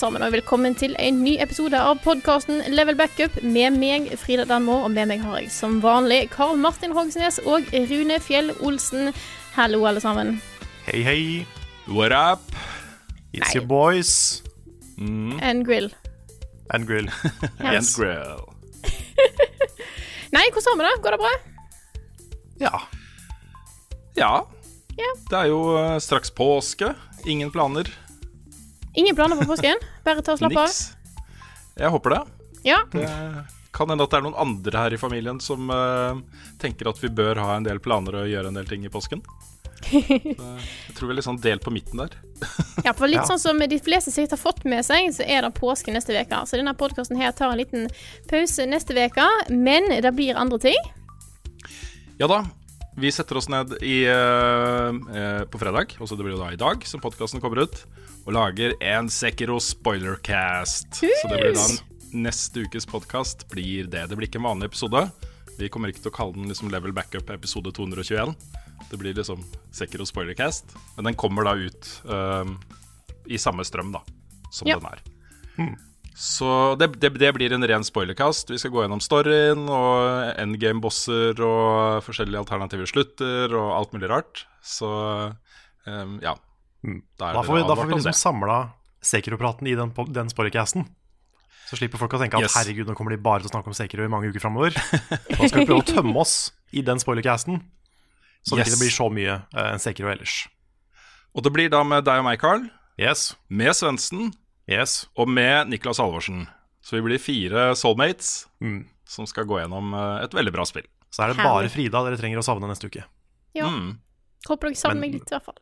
Sammen, og velkommen til en ny episode av podkasten Level Backup med meg, Frida Danmo, og med meg har jeg som vanlig Karl Martin Hogsnes og Rune Fjell Olsen. Hallo, alle sammen. Hei, hei. What up? It's your boys. And grill. And grill. And grill. Nei, hvordan har vi det? Går det bra? Ja. Ja. Yeah. Det er jo eh, straks påske. Ingen planer. Ingen planer for påsken? Bare ta og slappe av? Jeg håper det. Ja. Det kan hende at det er noen andre her i familien som uh, tenker at vi bør ha en del planer og gjøre en del ting i påsken. Så jeg tror vi er litt sånn delt på midten der. ja, for litt Ja. sånn som de fleste sikkert har fått med seg, så er det påske neste uke. Så denne podkasten her tar en liten pause neste uke, men det blir andre ting. Ja da. Vi setter oss ned i, eh, eh, på fredag, også det blir jo da i dag, som podkasten kommer ut, og lager en Sekiro spoilercast. Så det blir da en neste ukes podkast blir det. Det blir ikke en vanlig episode. Vi kommer ikke til å kalle den liksom Level Backup episode 221. Det blir liksom Sekiro spoilercast. Men den kommer da ut eh, i samme strøm, da, som Ja. den er. Så det, det, det blir en ren spoilercast. Vi skal gå gjennom storyen og endgame-bosser og forskjellige alternative slutter og alt mulig rart. Så um, ja. Da, er Da får vi, da får vi liksom samla Sekiro-praten i den, den spoilercasten. Så slipper folk å tenke at Yes. herregud, nå kommer de bare til å snakke om Sekiro i mange uker framover. Da skal vi prøve å tømme oss i den spoilercasten, så det ikke blir så mye uh, Sekiro ellers. Og det blir da med deg og meg, Carl, Yes, med Svendsen yes. og med Niklas Halvorsen. Så vi blir fire soulmates Mm. som skal gå gjennom eh, et veldig bra spill. Så er det Herlig. bare Frida dere trenger å savne neste uke. Ja. Mm. Håper dere savner meg litt, i hvert fall.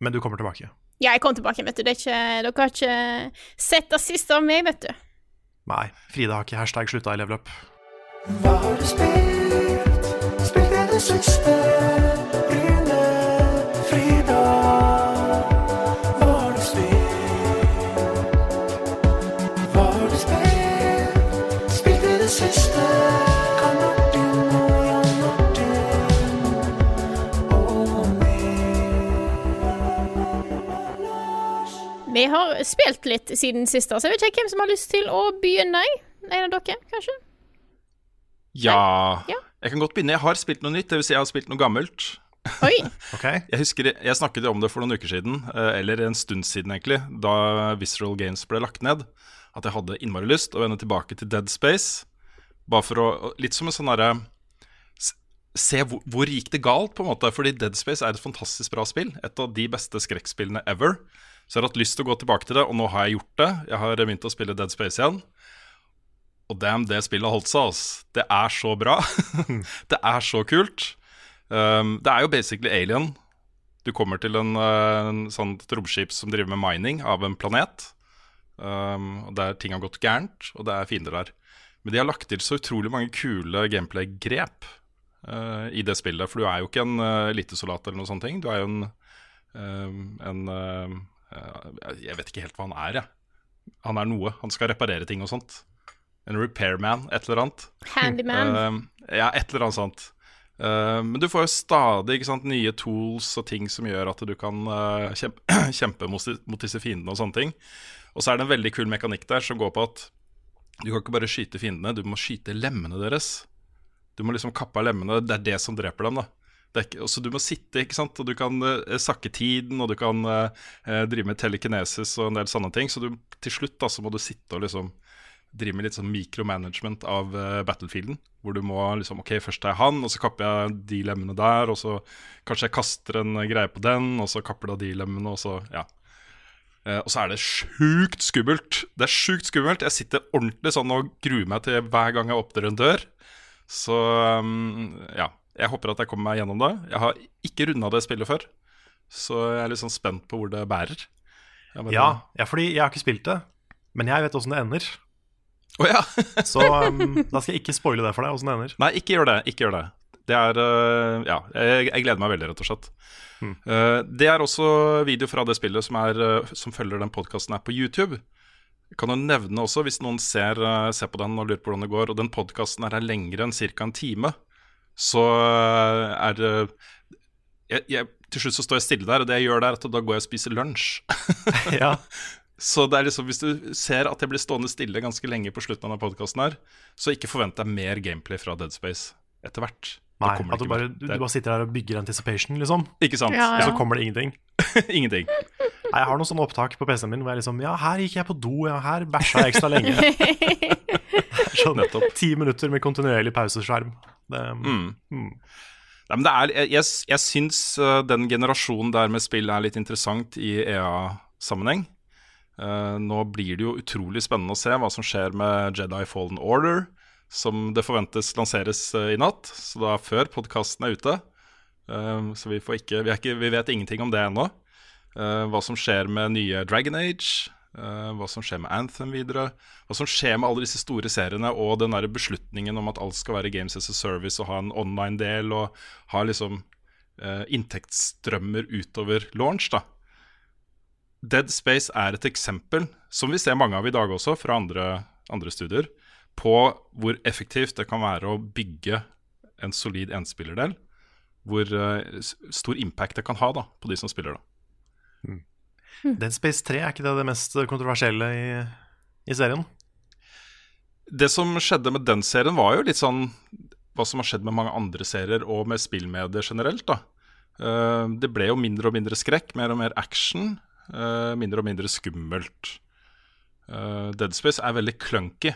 Men du kommer tilbake. Ja, jeg kommer tilbake, vet du. Det er ikke, dere har ikke sett det siste av meg, vet du. Nei, Frida har ikke hashtag slutta i level up. Hva har du spilt? Spilt i det siste? Vi har spilt litt siden sist, så jeg vet ikke hvem som har lyst til å begynne. En av dere, kanskje? Ja. Ja. Jeg kan godt begynne. Jeg har spilt noe nytt, dvs. Si jeg har spilt noe gammelt. Oi. okay. Jeg husker jeg snakket om det for noen uker siden, eh, eller en stund siden egentlig, da Visceral Games ble lagt ned, at jeg hadde innmari lyst å vende tilbake til Dead Space. Bare for å Litt som en sånn derre Se hvor, hvor gikk det galt, på en måte. Fordi Dead Space er et fantastisk bra spill. Et av de beste skrekkspillene ever. Så jeg har hatt lyst til å gå tilbake til det, og nå har jeg gjort det. Jeg har begynt å spille Dead Space igjen. Og damn, det spillet har holdt seg, altså. Det er så bra. det er så kult. Um, det er jo basically Alien. Du kommer til en, uh, en sånn romskip som driver med mining av en planet. Um, og Der ting har gått gærent, og det er fiender der. Men de har lagt til så utrolig mange kule gameplay-grep uh, i det spillet. For du er jo ikke en uh, elitesoldat eller noe sånne ting. Du er jo en, um, en uh, Jeg vet ikke helt hva han er, jeg. Han er noe. Han skal reparere ting og sånt. En repairman, et eller annet. Handyman. Uh, ja, et eller annet sånt. Uh, men du får jo stadig sant, nye tools og ting som gjør at du kan kjempe, mot, mot disse fiendene og sånne ting. Og så er det en veldig kul mekanikk der som går på at du kan ikke bare skyte fiendene, du må skyte lemmene deres. Du må liksom kappe av lemmene, det er det som dreper dem. da ikke, også Du må sitte, ikke sant, og du kan uh, sakke tiden, og du kan uh, drive med telekinesis og en del sånne ting. Så du, til slutt da, så må du sitte og liksom drive med litt sånn mikromanagement av uh, battlefielden. Hvor du må liksom OK, først tar jeg han, og så kapper jeg de lemmene der. Og så kanskje jeg kaster en greie på den, og så kapper du av de lemmene, og så Ja. Og så er det sjukt skummelt. Det er sjukt skummelt. Jeg sitter ordentlig sånn og gruer meg til hver gang jeg åpner en dør. Så um, ja. Jeg håper at jeg kommer meg gjennom det. Jeg har ikke runda det spillet før, så jeg er litt sånn spent på hvor det bærer. Ja, ja, fordi jeg har ikke spilt det, men jeg vet åssen det ender. Å ja. Så um, da skal jeg ikke spoile det for deg, åssen det ender. Nei, ikke gjør det. Ikke gjør det. Det er øh, Ja, jeg, jeg gleder meg veldig, rett og slett. Øh, det er også video fra det spillet som, er, øh, som følger den podkasten her på YouTube. Jeg kan jo nevne også, hvis noen ser, ser på den og lurer på hvordan det går, og den podkasten her er lengre enn ca. en time, så øh, er det jeg, jeg, Til slutt så står jeg stille der, og det jeg gjør der, er at da går jeg og spiser lunsj. Ja, Så det er liksom, hvis du ser at jeg blir stående stille ganske lenge på slutten av podkasten her, så ikke forvent deg mer gameplay fra Dead Space etter hvert. Nei, at du bare, du, du bare sitter der og bygger anticipation, liksom. ikke sant? Ja, Og så kommer det ingenting. Ingenting. Nei, jeg har noen sånne opptak på PC-en min hvor jeg liksom Ja, her gikk jeg på do, ja, her bæsja jeg ekstra lenge. Sånn Nettopp. ti minutter med kontinuerlig pauseskjerm. Det, Mm. mm. Nei, men det er, jeg, jeg, syns uh, den generasjonen der med spill er litt interessant i EA-sammenheng. Uh, nå blir det jo utrolig spennende å se hva som skjer med Jedi Fallen Order, som det forventes lanseres uh, i natt, så da før podkasten er ute. Uh, så vi, ikke, vi, er ikke, vi vet ingenting om det ennå. Uh, hva som skjer med nye Dragon Age, hva som skjer med Anthem videre. Hva som skjer med alle disse store seriene og den der beslutningen om at alt skal være Games as a Service og ha en online-del og ha liksom inntektsstrømmer utover launch, da. Dead Space er et eksempel, som vi ser mange av i dag også, fra andre, andre studier, på hvor effektivt det kan være å bygge en solid enspillerdel. Hvor uh, stor impact det kan ha da, på de som spiller det. Dead Space 3, er ikke det det mest kontroversielle i, i serien? Det som skjedde med den serien, var jo litt sånn hva som har skjedd med mange andre serier og med spillmedier generelt. da. Eh, det ble jo mindre og mindre skrekk, mer og mer action. eh, mindre og mindre skummelt. Eh, Dead Space er veldig clunky.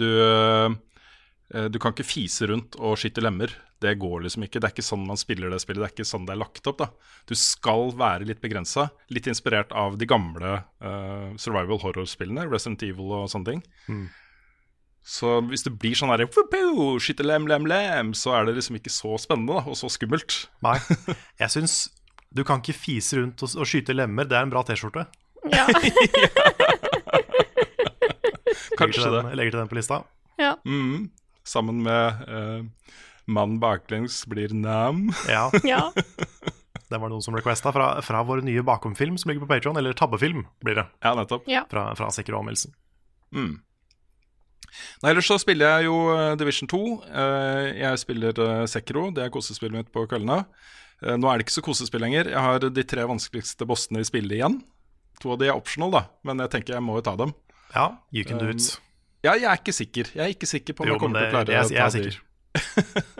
Du, eh, du kan ikke fise rundt og skyte lemmer. Det går liksom ikke. Det er ikke sånn man spiller det spillet. Det er ikke sånn det er lagt opp. da. Du skal være litt begrensa. Litt inspirert av de gamle uh, survival horror-spillene, Resident Evil og sånne ting. Så hvis det blir sånn herre «Whoopoo, Skyte lem, lem, lem, så er det liksom ikke så spennende da, og så skummelt. Nei. Jeg syns du kan ikke fise rundt og, og skyte lemmer. Det er en bra T-skjorte. Ja. Legger den, det. Legger til den på lista. ja. Mm, sammen med uh, Mann baklengs blir nam. Ja, ja. det var noen som requesta fra, fra vår nye bakomfilm som ligger på Patreon, eller tabbefilm blir det, Ja, nettopp. ja. fra, fra Sekiro-anmeldelsen. Mm. Nei, ellers så spiller jeg jo eh, Division 2. Eh, jeg spiller Sekiro, det er kosespillet mitt på kveldene. Eh, nå er det ikke så kosespill lenger. Jeg har de tre vanskeligste bossene i spillet igjen. To av de er optional, da, men jeg tenker jeg må jo ta dem. Ja, you can do it. Um, Ja, jeg er ikke sikker. Jeg er ikke sikker på om Jo, jeg kommer til å klare det- jeg- jeg er sikker.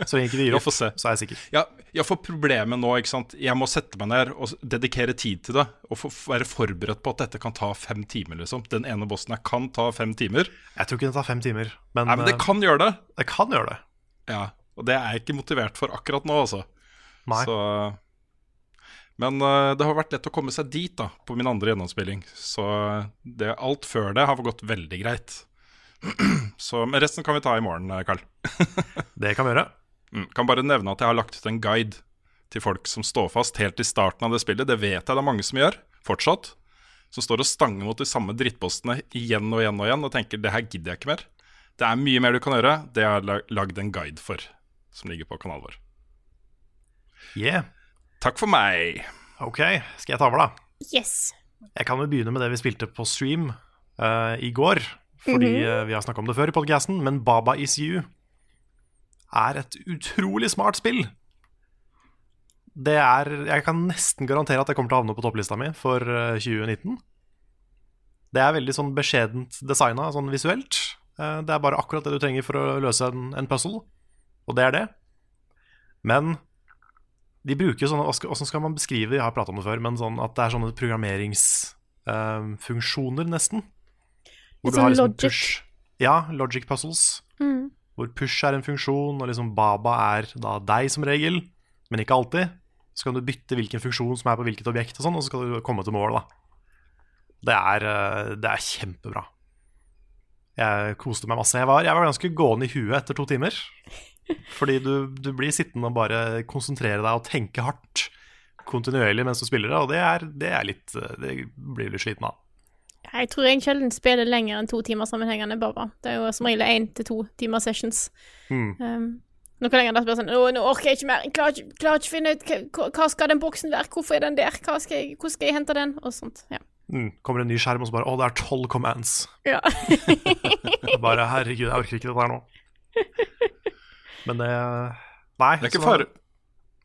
Så lenge ikke de gir opp, så er jeg sikker. Ja, ja, for problemet nå, ikke sant Jeg må sette meg ned og dedikere tid til det. Og for, være forberedt på at dette kan ta fem timer, liksom. Den ene bossen her kan ta fem timer. Jeg tror ikke det tar fem timer, men, Nei, men det eh, kan gjøre det. det kan gjøre det. Ja, Og det er jeg ikke motivert for akkurat nå, altså. Nei. Så, men eh, det har vært lett å komme seg dit da på min andre gjennomspilling. Så det, alt før det har gått veldig greit. Så, men resten kan vi ta i morgen, Karl. Carl. Det kan vi gjøre. Mm. Kan bare nevne at jeg har lagt ut en guide til folk som står fast helt i starten av det spillet. Det vet jeg det er mange som gjør fortsatt. Som står og stanger mot de samme drittpostene igjen og igjen og igjen og tenker det her gidder jeg ikke mer. Det er mye mer du kan gjøre. Det har jeg la- lagd en guide for, som ligger på kanalen vår. Yeah. Takk for meg. Ok, skal jeg ta over, da? Yes. Jeg kan jo begynne med det vi spilte på stream uh, i går. Fordi eh, vi har snakka om det før i podcasten, men Baba Is You er et utrolig smart spill. Det er Jeg kan nesten garantere at det kommer til å havne på topplista mi for eh, 2019. Det er veldig sånn beskjedent designa sånn visuelt. Eh, det er bare akkurat det du trenger for å løse en, en puzzle, og det er det. Men de bruker jo sånne hva skal- man beskrive? Jeg har prata om det før, men sånn at det er sånne programmeringsfunksjoner, nesten. Hvor du har sånn liksom logic. push, ja, logic puzzles. Mm. Hvor push er en funksjon, og liksom baba er da deg som regel, men ikke alltid. Så kan du bytte hvilken funksjon som er på hvilket objekt, og sånn, og så skal du komme til mål. da. Det er, eh, det er kjempebra. Jeg koste meg masse. Jeg var, jeg var ganske gående i huet etter to timer. Fordi du, du blir sittende og bare konsentrere deg og tenke hardt kontinuerlig mens du spiller det, og det er, det er litt Det blir du sliten av. Jeg tror jeg sjelden spiller lenger enn to timer sammenhengende bare. Det er jo som regel én til to timer sessions. Mm. Um, noe lenger det blir sånn Å, nå orker jeg ikke mer. Jeg klarer ikke, klarer ikke finne ut hva, hva skal den boksen være. Hvorfor er den der? Hva skal jeg, hvor skal jeg hente den? Og sånt. Ja. Mm. Kommer en ny skjerm, og så bare Å, det er tolv commands. ja. Bare herregud, jeg orker ikke dette her nå. Men det Nei. Det er ikke fare,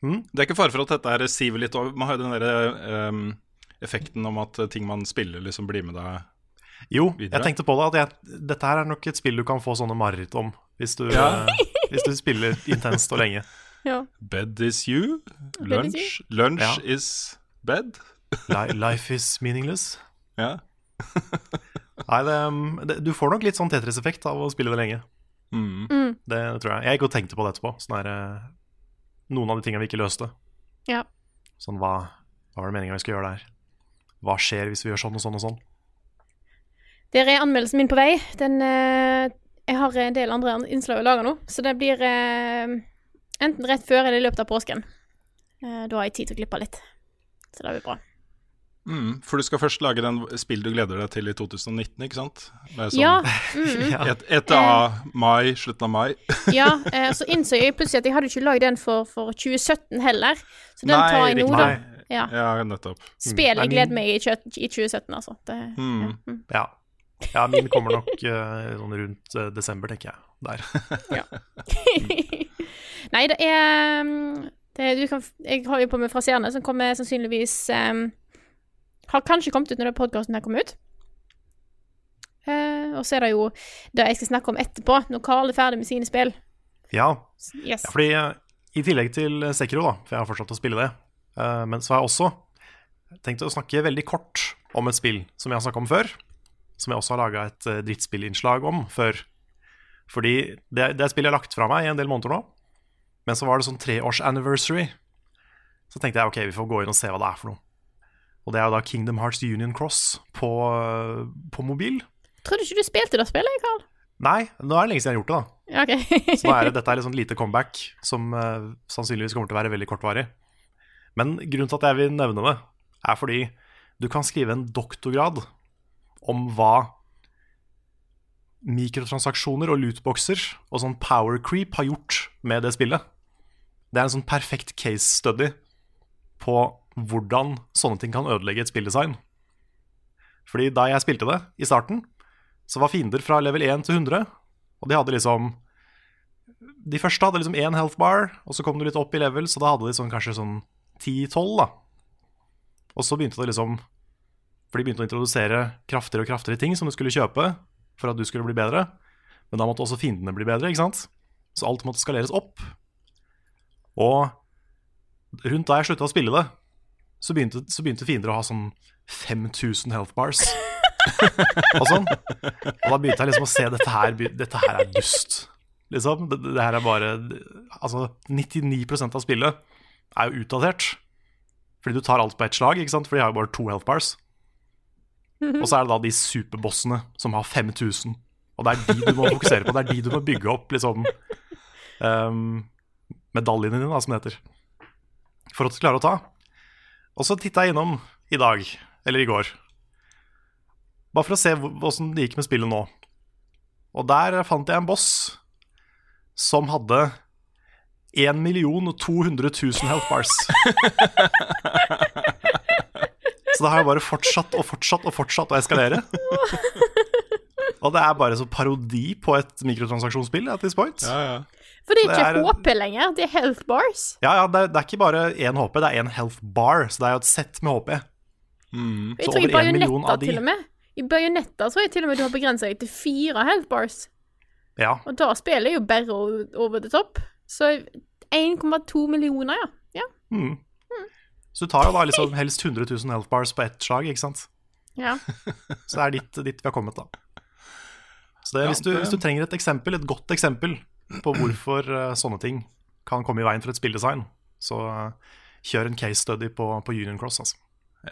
hmm? det er ikke fare for at dette siver litt over. Man har jo den derre um, effekten om at ting man spiller, liksom blir med deg. Jo, Videre? jeg tenkte på det. At jeg, dette her er nok et spill du kan få sånne mareritt om hvis du, Ja. eh, hvis du spiller intenst og lenge. ja. Bed is you. Lunch, lunch Ja. is bed. Life is meaningless. Ja. Nei, det, det, du får nok litt sånn Tetris-effekt av å spille det lenge. Mm. Mm. Det tror jeg. Jeg gikk og tenkte på det etterpå. Sånn eh, noen av de tingene vi ikke løste. Ja. Sånn, hva, hva var det meninga vi skulle gjøre der? Hva skjer hvis vi gjør sånn og sånn og sånn? Der er anmeldelsen min på vei. Den eh, Jeg har en del andre innslag å lage nå, så det blir eh, enten rett før eller i løpet av påsken. Eh, da har jeg tid til å klippe litt. Så det blir bra. Mm. For du skal først lage den spill du gleder deg til i 2019, ikke sant? Med sånn Ja. Mm, Ja. Et, ETA mai, slutten av mai. ja eh, så innså jeg plutselig at jeg hadde ikke lagd den for, for 2017 heller. Så den tar jeg nå, da. Ja. Ja, nettopp. Spill jeg gleder meg i, i 2017, altså. Det, Mm. ja. Mm. Ja. ja, min kommer nok uh, sånn rundt uh, desember, tenker jeg. Der. Nei, det er, mm, det er du kan, Jeg har jo på meg fra Stjerne, som kommer sannsynligvis um, Har kanskje kommet ut når podkasten her kom ut. Eh, og så er det jo det jeg skal snakke om etterpå, når Carl er ferdig med sine spill. Ja, Yes. Ja, fordi eh, i tillegg til Sekiro, da, for jeg har fortsatt å spille det, eh, men så har jeg også tenkt å snakke veldig kort om et spill som jeg har snakket om før, som jeg også har laga et eh, drittspillinnslag om før. Fordi det, det spillet jeg har lagt fra meg i en del måneder nå, men så var det sånn treårs anniversary. Så tenkte jeg ok, vi får gå inn og se hva det er for noe. Og det er jo da Kingdom Hearts Union Cross på, på mobil. Trodde ikke du spilte det spillet, Carl? Nei, nå er det lenge siden jeg har gjort det, da. Okay. OK. Så da er det, dette er et sånn lite comeback som uh, sannsynligvis kommer til å være veldig kortvarig. Men grunnen til at jeg vil nevne det, er fordi du kan skrive en doktorgrad om hva mikrotransaksjoner og lootboxer og sånn power creep har gjort med det spillet. Det er en sånn perfekt case study på hvordan sånne ting kan ødelegge et spilldesign. Fordi da jeg spilte det i starten, så var fiender fra level 1 til 100, og de hadde liksom De første hadde liksom én health bar, og så kom du litt opp i level, så da hadde de sånn, kanskje sånn 10-12, da. Og så begynte det liksom For de begynte å introdusere kraftigere og kraftigere ting som du skulle kjøpe for at du skulle bli bedre. Men da måtte også fiendene bli bedre, ikke sant? Så alt måtte skaleres opp. Og rundt da jeg slutta å spille det, så begynte, så begynte fiender å ha sånn 5000 health bars. og sånn. Og da begynte jeg liksom å se dette her, dette her er dust. Liksom. Det, det her er bare Altså, 99% av spillet er jo utdatert. Fordi du tar alt på ett slag, ikke sant? for de har jo bare to health bars. Og så er det da de superbossene som har 5000. Og det er de du må fokusere på. Det er de du må bygge opp liksom um, medaljene dine, da, som det heter. For at du klarer å ta. Og så titta jeg innom i dag, eller i går, bare for å se åssen det gikk med spillet nå. Og der fant jeg en boss som hadde 1 200 000 health bars. Så det har jo bare fortsatt og fortsatt og fortsatt å eskalere. Og det er bare så parodi på et mikrotransaksjonsspill at this point. Ja, ja. For det er Det ikke er- HP lenger, det er health bars. Ja, ja, det er, det er ikke bare én HP, det er én health bar. Så det er jo et sett med HP. Mm. Jeg Så tror over en million av de. til og med. I bajonetta tror jeg til og med du har begrensa deg til fire health bars. Ja, Og da spiller jeg jo bare over the top. Så 1,2 millioner, ja. ja. mm. Så du tar jo da liksom helst 100 000 health bars på ett slag, ikke sant. ja. Så det er dit, dit vi har kommet, da. Så det, hvis, du, hvis du trenger et eksempel, et godt eksempel på hvorfor eh, sånne ting kan komme i veien for et spilldesign, så eh, kjør en case study på, på Union Cross. Altså.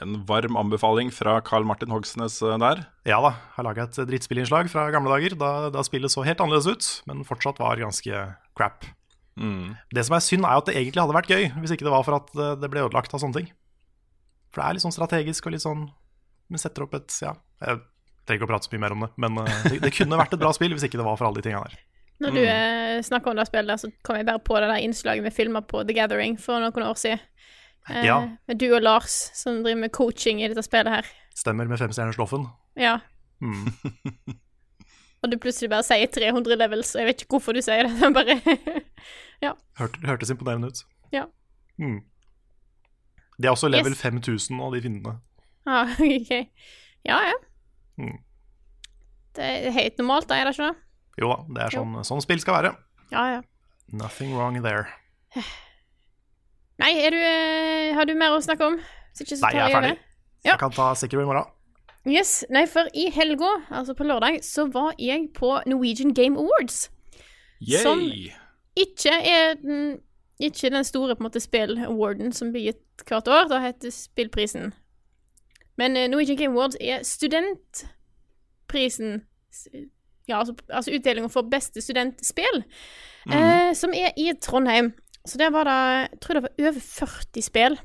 En varm anbefaling fra Carl Martin Hogsnes eh, der. Ja da, har laga et drittspillinnslag fra gamle dager, da, da spillet så helt annerledes ut, men fortsatt var ganske crap. Mm. Det som er synd, er at det egentlig hadde vært gøy, hvis ikke det var for at det ble ødelagt av sånne ting. For det er litt sånn strategisk og litt sånn Vi setter opp et Ja, jeg trenger ikke å prate så mye mer om det, men det, det kunne vært et bra spill hvis ikke det var for alle de tinga der. Når du mm. snakker om det spillet, så kom jeg bare på det der innslaget vi filma på The Gathering for noen år siden. Eh, Ja. Med du og Lars som driver med coaching i dette spillet her. Stemmer med femstjerners Loffen. Ja. Mm. Og du plutselig bare sier 300 levels, og jeg vet ikke hvorfor du sier det. Men bare ja. Hørte, hørtes imponerende ut. Ja. Mm. De er også level Yes. 5000 av de finnene. ah, OK. Ja, ja. Mm. Det er helt normalt, da, er det ikke det? Jo da, det er sånn, sånn spill skal være. Ja, ja. Nothing wrong there. Nei, du, eh, har du mer å snakke om? Nei, jeg er ferdig. Ja. Jeg kan ta Sikkert i morgen. Yes, nei, for i helga, altså på lørdag, så var jeg på Norwegian Game Awards. Yay! Som- Ikke er den, ikke den store på en måte spill-awarden som blir gitt hvert år, det heter Spillprisen. Men eh, Norwegian Game Awards er studentprisen, ja, altså, altså utdelinga for beste studentspill, eh, som er i Trondheim. Så der var det, jeg tror det var over 40 spill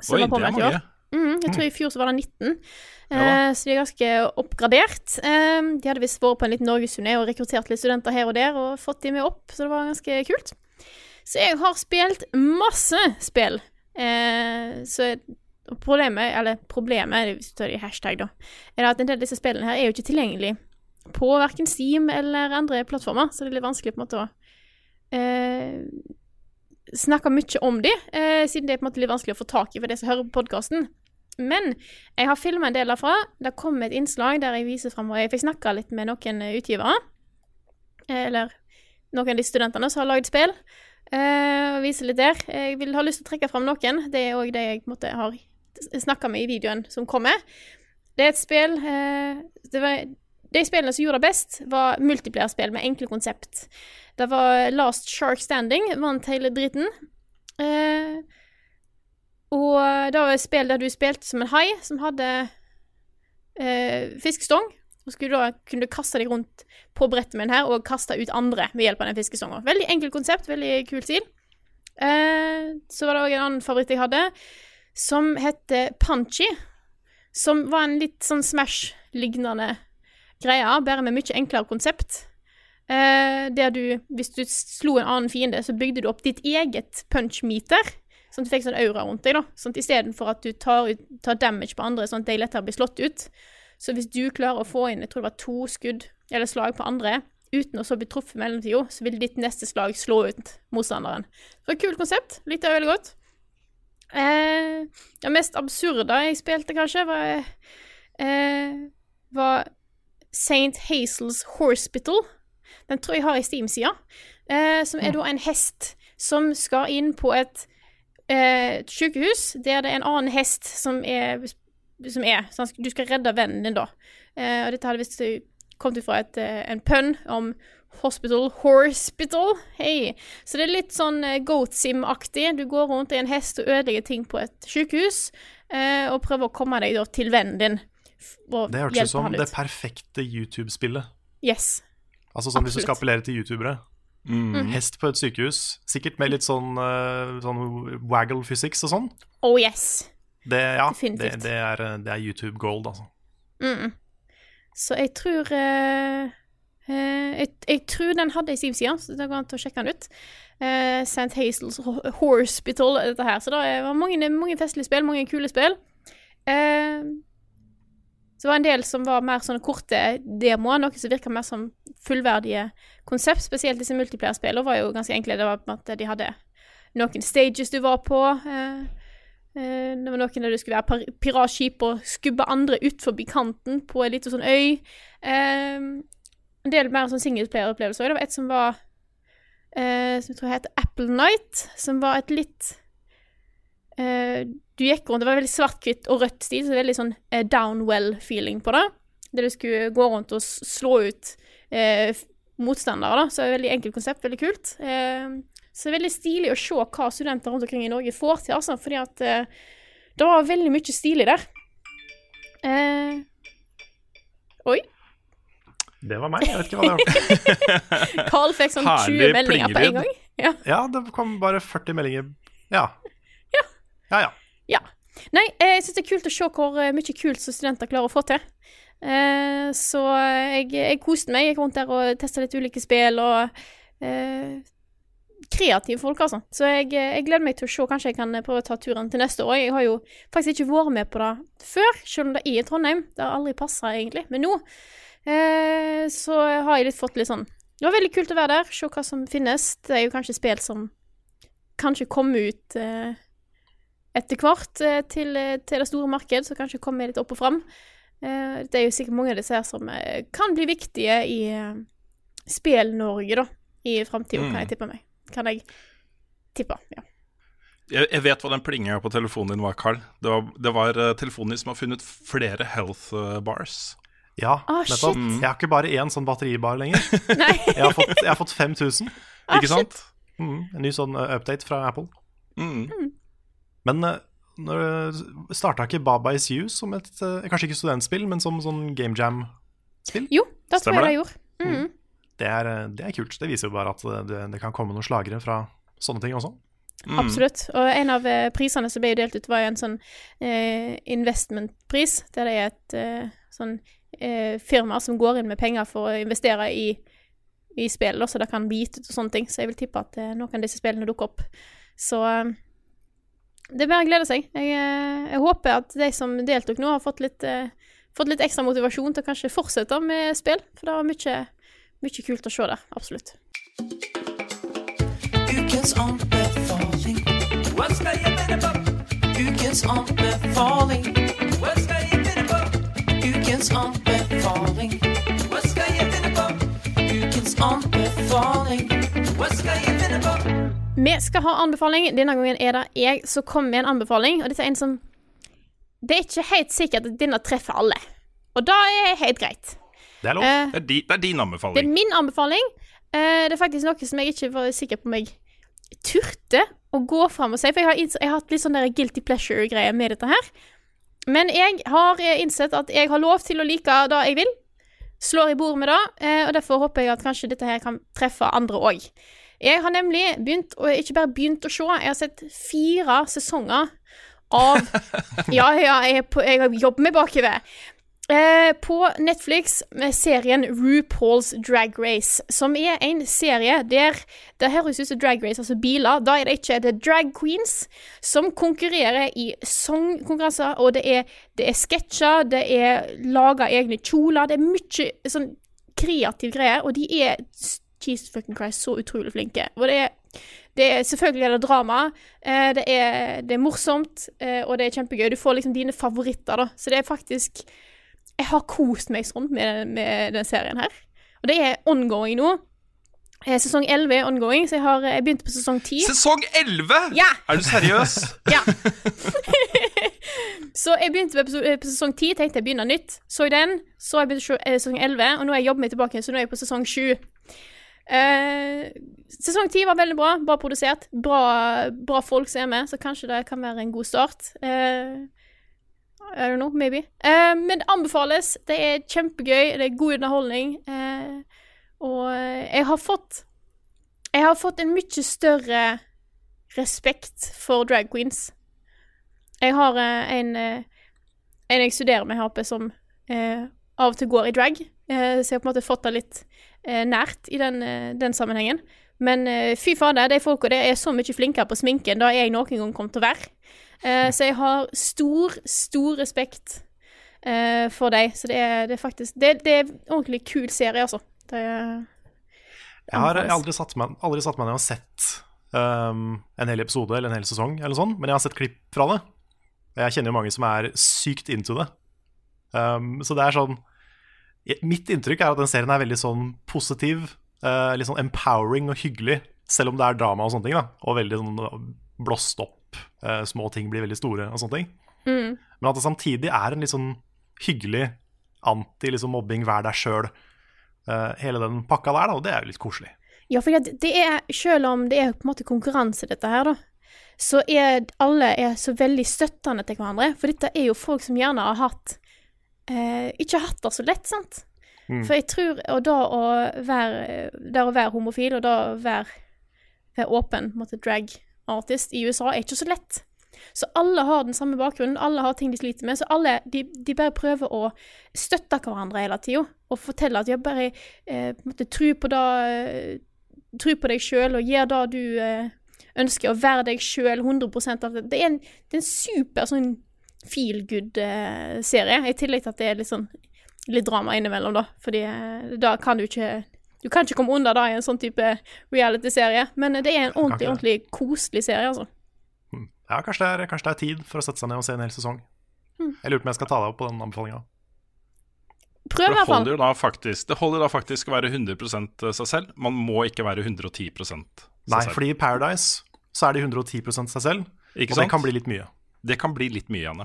som Oi, var påmeldt i år. Mhm, jeg tror i fjor så var det 19, Ja. eh, så de er ganske oppgradert. Eh, de hadde visst vært på en liten norgesturné og rekruttert litt studenter her og der, og fått de med opp, så det var ganske kult. Så jeg har spilt masse spill. Eh, så problemet, eller problemet, hvis du tar det i hashtag, da, er at en del av disse spillene her er jo ikke tilgjengelig på verken Steam eller andre plattformer, så det er litt vanskelig på en måte å eh, snakke mye om de, eh, siden det er på en måte litt vanskelig å få tak i for de som hører på podkasten. Men jeg har filma en del derfra. Det kom et innslag der jeg viser fram, jeg fikk snakka litt med noen utgivere. Eh, Eller noen av de studentene som har lagd spill. eh, viser litt der. Jeg vil ha lyst til å trekke fram noen. Det er òg det jeg på har snakka med i videoen som kommer. Det er et spill eh, det var, De spillene som gjorde det best, var multiplierspill med enkle konsept. Det var Last Shark Standing, vant hele driten. Eh, og det var et spill der du spilte som en hai som hadde eh, fiskestong. Og skulle da kunne kaste deg rundt på brettet med her og kaste ut andre ved hjelp av den fiskestonga. Veldig enkelt konsept, veldig kul stil. Eh, så var det òg en annen favoritt jeg hadde, som heter Punchy. Som var en litt sånn Smash-lignende greie, bare med mye enklere konsept. Eh, der du, hvis du slo en annen fiende, så bygde du opp ditt eget punch-meter. Sånn at du fikk sånn aura rundt deg, da. Sånn istedenfor at du tar, ut, tar damage på andre, sånn at de lettere blir slått ut. Så hvis du klarer å få inn jeg tror det var to skudd eller slag på andre, uten å så bli truffet i mellomtida, så vil ditt neste slag slå ut motstanderen. Så kult konsept. Likte jeg veldig godt. Eh, det mest absurde jeg spilte, kanskje, var, eh, var St. Hazels Hospital. Den tror jeg har i Steam-sida. Eh, som er da en hest som skal inn på et eh, sykehus der det er en annen hest som er, som er så Du skal redde vennen din, da. Eh, og dette hadde visst kommet fra et, eh, en pønn om Hospital Horspital. Hei. Så det er litt sånn eh, Goat Sim-aktig. Du går rundt i en hest og ødelegger ting på et sykehus, eh, og prøver å komme deg da til vennen din. Og Det hørtes ut hjelpe som han det ut. perfekte YouTube-spillet. Yes. Altså sånn Hvis du skal appellere til youtubere. Mm. Hest på et sykehus, sikkert med litt sånn, eh, sånn waggle physics og sånn. Oh yes. Det, ja, Definitivt. det, er, eh, det er YouTube gold, altså. Mm. Så jeg tror uh, uh, jeg, jeg tror den hadde ei Steam-side, så det går an å sjekke den ut. Uh, St. Hazels Ho- Hospital, dette her. Så det var mange, mange festlige spill, mange kule spill. Eh, så det var en del som var mer sånne korte demoer, noe som virka mer som fullverdige konsept. Spesielt disse multiplayer-spillene var jo ganske enkle. Det var på en måte de hadde noen stages du var på. eh, eh, det var noen der du skulle være piratskip og skubbe andre ut forbi kanten på en liten sånn øy. Eh, en del mer sånn singleplayer-opplevelser. Det var et som var eh, Som jeg tror het Apple Night, som var et litt Du gikk rundt, det var veldig svart-hvitt og rødt stil, så veldig sånn eh, downwell-feeling på det. der du skulle gå rundt og slå ut eh, motstandere. da, Så det er veldig enkelt konsept, veldig kult. Eh, så det er veldig stilig å se hva studenter rundt omkring i Norge får til, altså, fordi at eh, det var veldig mye stilig der. Eh, oi. Det var meg. Jeg vet ikke hva det var. Carl fikk sånn 20 Herlig meldinger på en gang. Ja. Ja, det kom bare 40 meldinger. Ja. Ja, ja. Ja. Nei, eh, jeg syns det er kult å se hvor eh, mye kult som studenter klarer å få til. Eh, så jeg, jeg koste meg. Jeg gikk rundt der og testa litt ulike spill og eh, Kreative folk, altså. Så jeg, eh, jeg gleder meg til å se. Kanskje jeg kan eh, prøve å ta turen til neste år. Jeg har jo faktisk ikke vært med på det før, selv om det er i Trondheim. Det har aldri passa, egentlig. Men nå eh, så har jeg litt fått litt sånn Det var veldig kult å være der, se hva som finnes. Det er jo kanskje spill som kanskje kommer ut eh, etter hvert eh, til, eh, til det store marked, så kanskje kommer litt opp og fram. Eh, det er jo sikkert mange av disse her som kan bli viktige i Spill-Norge, da, i framtida, Mm. kan jeg tippe meg. Kan jeg tippe, ja. Jeg, jeg vet hva den plinga på telefonen din var, Carl. Det var, det var telefonen din som har funnet flere health bars. Ja, Ah, nettopp. shit. Jeg har ikke bare én sånn batteribar lenger. Jeg har fått, jeg har fått 5000. Ah, Ikke sant? Mm, en ny sånn update fra Apple. Mm. Men uh, starta ikke Baba Is You som et eh, Kanskje ikke studentspill, men som sånn game jam-spill? Jo, det tror jeg det det? gjorde. Mhm. Det, er, eh, det er kult. Det viser jo bare at eh, det, det kan komme noen slagere fra sånne ting også. Mm. Absolutt. Og en av eh, prisene som ble delt ut, var jo en sånn eh, investmentpris, der det er et eh, sånn eh, firma som går inn med penger for å investere i, i spill, så det kan bli gitt ut og sånne ting. Så jeg vil tippe at eh, noen av disse spillene dukker opp. Så eh, det er bare å glede seg. Jeg, eh, jeg håper at de som deltok nå, har fått litt, eh, fått litt ekstra motivasjon til å kanskje fortsette med spill, for det var mye, mye kult å se der. Absolutt. Ukens anbefaling. What skal jeg finne på? Ukens anbefaling. What skal jeg finne på? Ukens anbefaling. What skal jeg finne på? Ukens anbefaling. What skal jeg finne på? Vi skal ha anbefaling. Denne gangen er det jeg som kommer med en anbefaling. Og dette er en som Det er ikke helt sikkert at denne treffer alle. Og det er helt greit. Det er lov. Uh, Det, er di, det er din det er min anbefaling. Uh, det er faktisk noe som jeg ikke var sikker på om jeg turte å gå fram og si. For jeg har, jeg har hatt litt sånn der guilty pleasure-greie med dette her. Men jeg har eh, innsett at jeg har lov til å like det jeg vil. Slår i bordet med det, Uh, og derfor håper jeg at kanskje dette her kan treffe andre òg. Jeg har nemlig begynt, og ikke bare begynt å se, jeg har sett fire sesonger av Ja, ja, jeg, på, jeg har jobbet meg bakover. Eh, på Netflix med serien RuPaul's Drag Race, som er en serie der Det høres ut som drag race, altså biler. Da er det ikke det er drag queens som konkurrerer i sangkonkurranser, og det er, det er sketsjer, det er laga egne kjoler, det er mye sånn kreativ greier, og de er Jesus fucking Christ, så utrolig flinke. Og det er, det er selvfølgelig er det drama, eh, det, er, det er morsomt, eh, og det er kjempegøy. Du får liksom dine favoritter, da. Så det er faktisk Jeg har kost meg sånn med, med den serien her. Og det er ongoing nå. Eh, Sesong 11 er ongoing, så jeg har jeg begynte på sesong 10. Sesong 11! Ja! Er du seriøs? Ja. så jeg begynte på, på sesong 10, tenkte jeg begynner nytt. Så jeg den, så jeg begynte på eh, sesong 11, og nå har jeg jobbet meg tilbake, så nå er jeg på sesong 7. Eh, sesong 10 var veldig bra, bra produsert, bra, bra folk som er med, så kanskje det kan være en god start. Eh, I don't know, maybe. Eh, men det anbefales. Det er kjempegøy, det er god underholdning. eh, og jeg har fått Jeg har fått en mye større respekt for drag queens. Jeg har eh, en, eh, en jeg studerer med her oppe, som av og til går i drag. Så jeg har på en måte fått det litt nært i den, eh, den sammenhengen. Men eh, fy fader, de folka der er så mye flinkere på sminken da jeg noen gang kom til å være. Eh, så jeg har stor, stor respekt eh, for dem. Så det er, det er faktisk det, det er en ordentlig kul serie, altså. Det Jeg har aldri satt meg, aldri satt meg ned og sett um, en hel episode eller en hel sesong, eller sånn, men jeg har sett klipp fra det. Jeg kjenner jo mange som er sykt into det. Um, så det er sånn Mitt inntrykk er at den serien er veldig sånn positiv, uh, litt sånn empowering og hyggelig, selv om det er drama og sånne ting, da. Og veldig sånn blåst opp. Uh, små ting blir veldig store og sånne ting. Mm. Men at det samtidig er en litt sånn hyggelig anti liksom, mobbing, vær deg sjøl. hele den pakka der, da, og det er jo litt koselig. Ja, for det er, selv om det er på en måte konkurranse, dette her, da, så er alle er så veldig støttende til hverandre. For dette er jo folk som gjerne har hatt eh, Ikke hatt det så lett, sant? For jeg tror Og da å være, det å være homofil, og da å være, være åpen måtte drag artist i USA, er ikke så lett. Så alle har den samme bakgrunnen, alle har ting de sliter med. Så alle de, de bare prøver å støtte hverandre hele tida og fortelle at de bare eh, på tro på det eh, Tro på deg sjøl og gjør det du eh, ønsker, å være deg sjøl 100 av det. Det er en, det er en super sånn feel good-serie, i tillegg til at det er litt sånn litt drama innimellom, da. Fordi eh, da kan du ikke Du kan ikke komme under da i en sånn type reality-serie, men eh, det er en ordentlig, ordentlig koselig serie, altså. Ja, kanskje det, er, kanskje det er tid for å sette seg ned og se en hel sesong. Jeg lurer på om jeg skal ta deg opp på den anbefalinga. Prøv i hvert fall. holder faktisk Det holder da faktisk å være 100% seg selv. Man må ikke være 110 seg Nei, selv. fordi i Paradise så er de 110 seg selv, Ikke og det kan bli litt mye. Det kan bli litt mye igjen,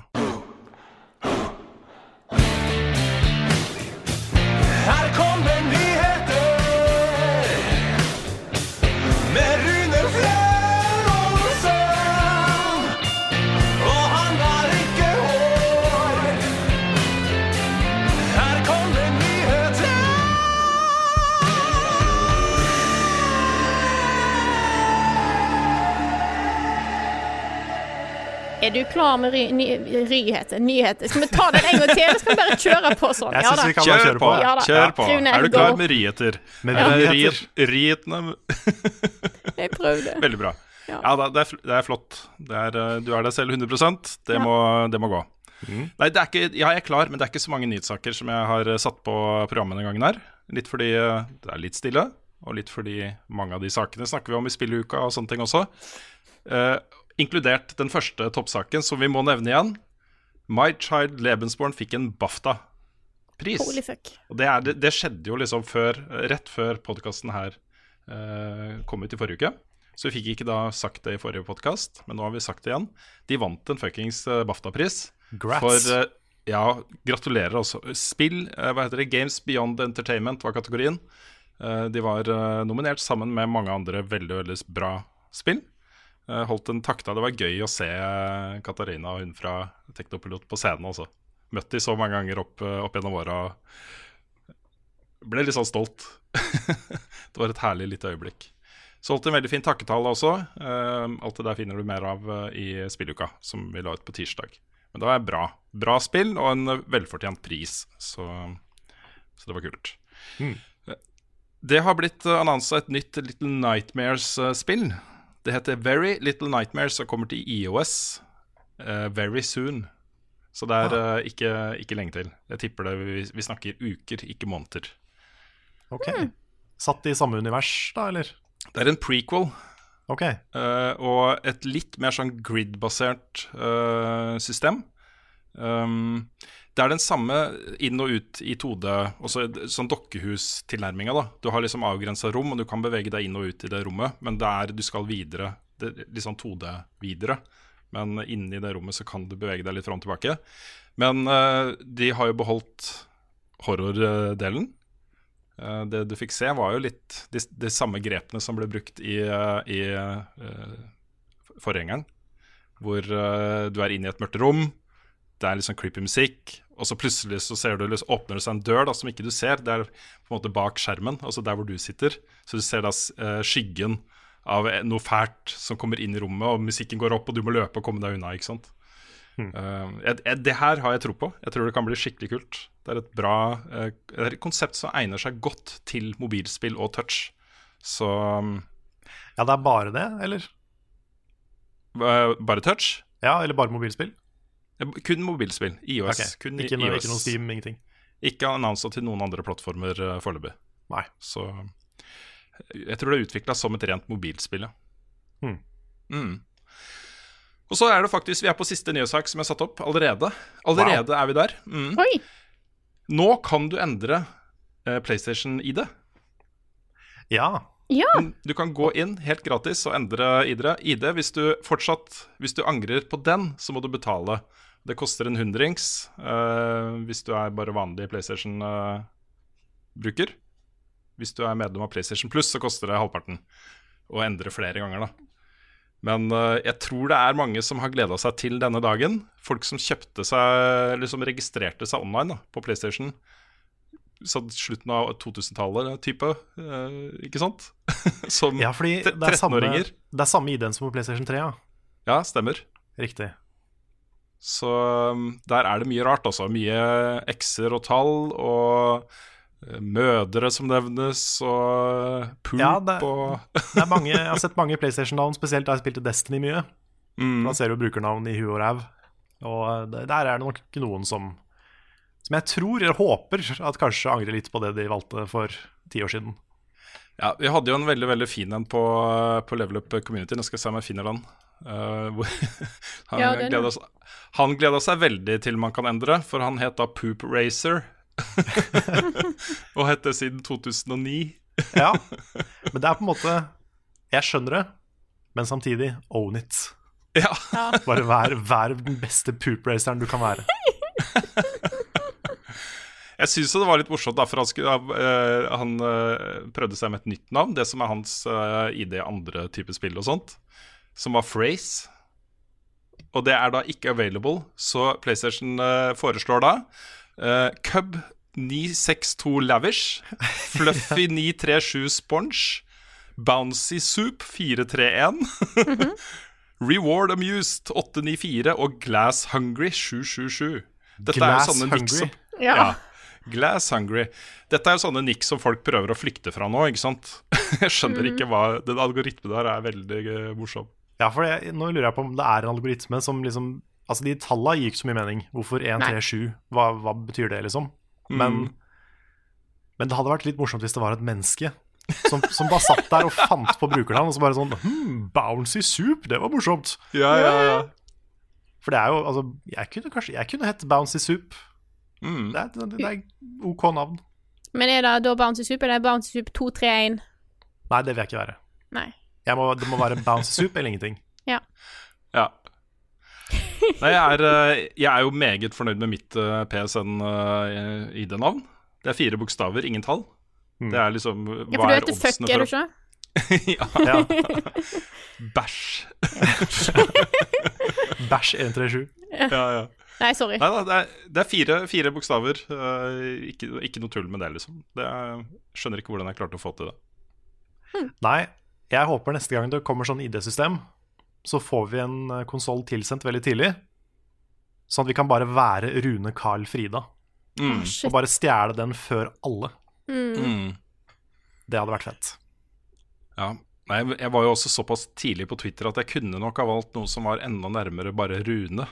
Er du klar med ry ny ryheter? Nyheter? Skal vi ta den en gang til, eller skal vi bare kjøre på sånn? Jeg Ja da. vi kan bare Kjør kjøre på! Ja da. Kjør på. Ja, Er du klar med ryheter? Med Eh, nyheter. riet- Rietene Jeg prøvde. Veldig bra. Ja. Ja, det, er, det er flott. Det er, eh, du er deg selv 100% Det, Ja. må, det må gå. Nei, det er ikke, ja, jeg er klar, men det er ikke så mange nyhetssaker som jeg har eh, satt på programmet denne gangen her. Litt fordi eh, det er litt stille, og litt fordi mange av de sakene snakker vi om i spilleuka og sånne ting også. Eh, inkludert den første toppsaken, som vi må nevne igjen. My Child Lebensborn fikk en BAFTA-pris. Holy fuck. Og det, er, det, det skjedde jo liksom før, rett før podkasten her eh, kom ut i forrige uke. Så vi fikk ikke da sagt det i forrige podkast, men nå har vi sagt det igjen. De vant en fuckings eh, BAFTA-pris. Grats. For eh, ja, gratulerer også. Spill, eh, hva heter det, Games Beyond Entertainment var kategorien. Eh, de var eh, nominert sammen med mange andre veldig, veldig bra spill. Eh, holdt en takta. Det var gøy å se eh, Katarina og hun fra Teknopilot på scenen også. Møtt de så mange ganger opp, eh, opp gjennom åra. Ble litt sånn stolt. det var et herlig lite øyeblikk. Så holdt en veldig fin takketale også. Alt det der finner du mer av i spilluka, som vi la ut på tirsdag. Men det var bra. Bra spill og en velfortjent pris, så, så det var kult. Mm. Det har blitt annonsa et nytt Little Nightmares-spill. Det heter Very Little Nightmares og kommer til IOS uh, very soon. Så det er uh, ikke, ikke lenge til. Jeg tipper det vi, vi snakker uker, ikke måneder. Ok. Satt i samme univers, da, eller? Det er en prequel Ok. Uh, og et litt mer sånn grid-basert eh, system. Um, det er den samme inn og ut i 2D, også sånn dokkehustilnærminga. da. Du har liksom avgrensa rom, og du kan bevege deg inn og ut i det rommet, men det er, du skal videre. Det, litt sånn 2D videre. Men inni det rommet så kan du bevege deg litt fram og tilbake. Men uh, de har jo beholdt horrordelen. Uh, det du fikk se, var jo litt de, de samme grepene som ble brukt i, uh, i forgjengeren. Hvor du er inne i et mørkt rom, det er litt sånn creepy musikk, og så plutselig så ser du, liksom, åpner det seg en dør da, som ikke du ser. Det er på en måte bak skjermen, altså der hvor du sitter. Så du ser da eh, skyggen av eh, noe fælt som kommer inn i rommet, og musikken går opp, og du må løpe og komme deg unna. ikke sant? Eh, jeg- jeg- det her har jeg tro på. Jeg tror det kan bli skikkelig kult. Det er et bra uh, det er et konsept som egner seg godt til mobilspill og touch. Så um, Ja, det er bare det, eller? Uh, bare touch? Ja, eller bare mobilspill? Eh, Kun mobilspill. IOS. Okay. Kun Ikke, noe, iOS. ikke noe Steam, ingenting? Ikke annonsa til noen andre plattformer uh, foreløpig. Nei. Så jeg tror det er utvikla som et rent mobilspill, ja. Hmm. Mm. Og så er det faktisk Vi er på siste nyhetssak som jeg satt opp allerede. Allerede er vi der. Mm. Oi! Nå kan du endre eh, PlayStation-ID. Ja. Ja. Du kan gå inn helt gratis og endre ID. Hvis du fortsatt Hvis du angrer på den, så må du betale. Det koster en hundrings uh, hvis du er bare vanlig PlayStation-bruker. hvis du er medlem av PlayStation Plus, så koster det halvparten. å endre flere ganger, da. Men uh, jeg tror det er mange som har gleda seg til denne dagen. Folk som kjøpte seg, eller som registrerte seg online da, på PlayStation. Sånn slutten av 2000-tallet type, eh, ikke sant? som Ja, fordi det er samme, 13-åringer. det er samme ID-en som på PlayStation 3, ja. Ja, stemmer. Riktig. Så um, der er det mye rart, altså. Mye x-er og tall, og eh, mødre som nevnes, og poop Ja, det- og er mange, jeg har sett mange PlayStation-navn, spesielt da jeg spilte Destiny mye. mm, Da ser du brukernavn i huet og ræv. Og der er det nok noen som Som jeg tror, eller håper, at kanskje angrer litt på det de valgte for ti år siden. Ja, vi hadde jo en veldig veldig fin en på, på Level Up Community. Nå skal jeg se om jeg finner den. Uh, hvor han, Ja, gleda, seg- han gleda seg veldig til man kan endre, for han het da Poop Racer. og het det siden 2009. Ja, Men det er på en måte Jeg skjønner det, men samtidig own it. Ja, Bare vær, vær den beste poop-raceren du kan være. Jeg syns det var litt morsomt, da, for han, skulle, uh, han uh, prøvde seg med et nytt navn. Det som er hans uh, ID andre type spill og sånt, som var Phrase. Og det er da ikke available, så PlayStation eh, foreslår da eh, Cub 962 Lavish, Fluffy 937 Sponge, Bouncy Soup 431, Reward Amused 894 og Glass Hungry 777. Dette Glass er jo sånne Hungry? som Ja. ja. Glass Hungry. Dette er jo sånne nikk som folk prøver å flykte fra nå, ikke sant? Jeg skjønner ikke hva Den algoritmen der er veldig eh, morsom. Ja, for jeg, Nå lurer jeg på om det er en algoritme som liksom Altså, de tallene gir ikke så mye mening. Hvorfor 1, 3, 7? Hva, hva betyr det, liksom? Men, men det hadde vært litt morsomt hvis det var et menneske som, som bare satt der og fant på brukernavn, og så bare sånn hm, Bouncy Soup, det var morsomt. Ja, ja, ja. For det er jo Altså, jeg kunne kanskje Jeg kunne hett Bouncy Soup. Mm. Det er, det, det er OK navn. Men er det da Bouncy Soup eller Bouncy Soup 231? Nei, det vil jeg ikke være. Nei. Jeg må, det må være Bouncy Soup eller ingenting. ja. Nei, jeg er, eh, jeg er jo meget fornøyd med mitt eh, PSN-ID-navn. Det er fire bokstaver, ingen tall. Mm. Det er liksom Ja, for du er heter fuck, er du ikke? ja, Ja. Bæsj. Bæsj 137. Ja, ja. Nei, sorry. Nei da, det er, det er fire, fire bokstaver. eh, ikke, ikke noe tull med det, liksom. Det er, skjønner ikke hvordan jeg klarte å få til det. Nei, jeg håper neste gang det kommer sånn ID-system, så får vi en konsoll tilsendt veldig tidlig. Sånn at vi kan bare være Rune Carl Frida. Mm. Og bare stjele den før alle. Mm. Det hadde vært fett. Ja. Nei, jeg var jo også såpass tidlig på Twitter at jeg kunne nok ha valgt noe som var enda nærmere bare Rune.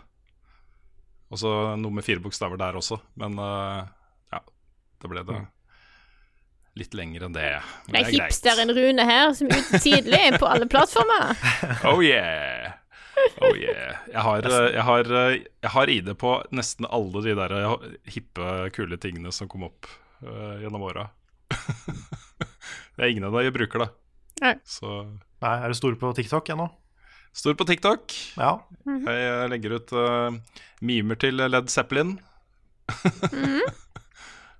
Og så noe med fire bokstaver der også. Men uh, ja, det ble det litt lenger enn det. Men Det er er hipsteren Rune her, som er ute tidlig på alle plattformer. Oh yeah! Oh yeah. Jeg har, eh, jeg, har, eh, jeg har ID på nesten alle de der hippe, kule tingene som kom opp uh, gjennom åra. det er ingen av dem jeg bruker, da. Nei. Så Nei, er du stor på TikTok ennå? Stor på TikTok. Ja. Jeg eh, legger ut uh, mimer til Led Zeppelin.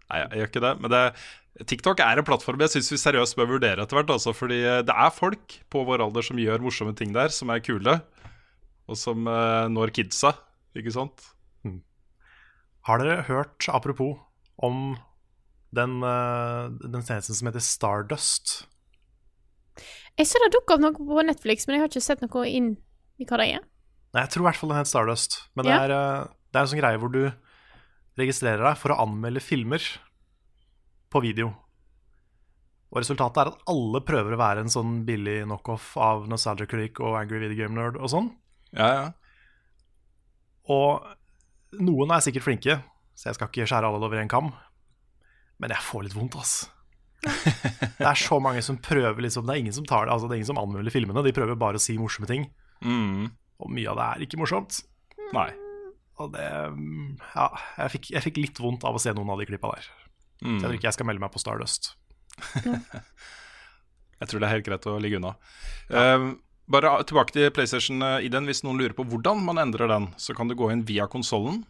Nei, jeg gjør ikke det. Men det, TikTok er en plattform jeg syns vi seriøst bør vurdere etter hvert. Altså, fordi eh, det er folk på vår alder som gjør morsomme ting der, som er kule. Og som uh, når kidsa, ikke sant? Har dere hørt, apropos, om den, uh, den tjenesten som heter Stardust? Jeg så det dukka opp noe på Netflix, men jeg har ikke sett noe inn i hva det er. Nei, jeg tror i hvert fall den het Stardust. Men det, Ja. er, eh, det er en sånn greie hvor du registrerer deg for å anmelde filmer på video. Og resultatet er at alle prøver å være en sånn billig knockoff av Nostalgia Critic og Angry Video Game Nerd og sånn. Ja, ja. Og noen er sikkert flinke, så jeg skal ikke skjære alle over en kam. Men jeg får litt vondt, ass. Det er så mange som prøver liksom Det er ingen som tar det Altså det er ingen som anmelder filmene. De prøver bare å si morsomme ting. Mm. Og mye av det er ikke morsomt. Nei. Og det mm, Ja, jeg fikk, jeg fikk litt vondt av å se noen av de klippa der. Så jeg tror ikke jeg skal melde meg på Stardust. Jeg tror det er helt greit å ligge unna. Eh, Bare tilbake til PlayStation-ID-en. Hvis noen lurer på hvordan man endrer den, så kan du gå inn via konsollen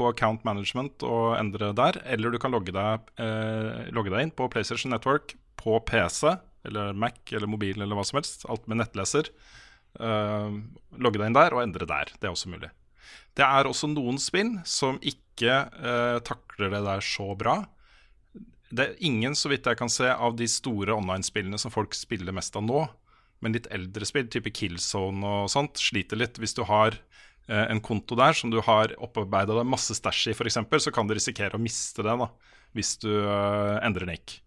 på account management og endre der. Eller du kan logge deg, eh, logge deg inn på PlayStation Network på PC eller Mac eller mobil eller hva som helst. Alt med nettleser. Eh, logge deg inn der og endre der. Det er også mulig. Det er også noen spill som ikke eh, takler det der så bra. Det er ingen, så vidt jeg kan se, av de store online-spillene som folk spiller mest av nå. Men litt eldre spill, type Killzone og sånt, sliter litt. Hvis du har en konto der som du har opparbeida deg masse stæsj i, f.eks., så kan du risikere å miste det da, hvis du eh, endrer nick.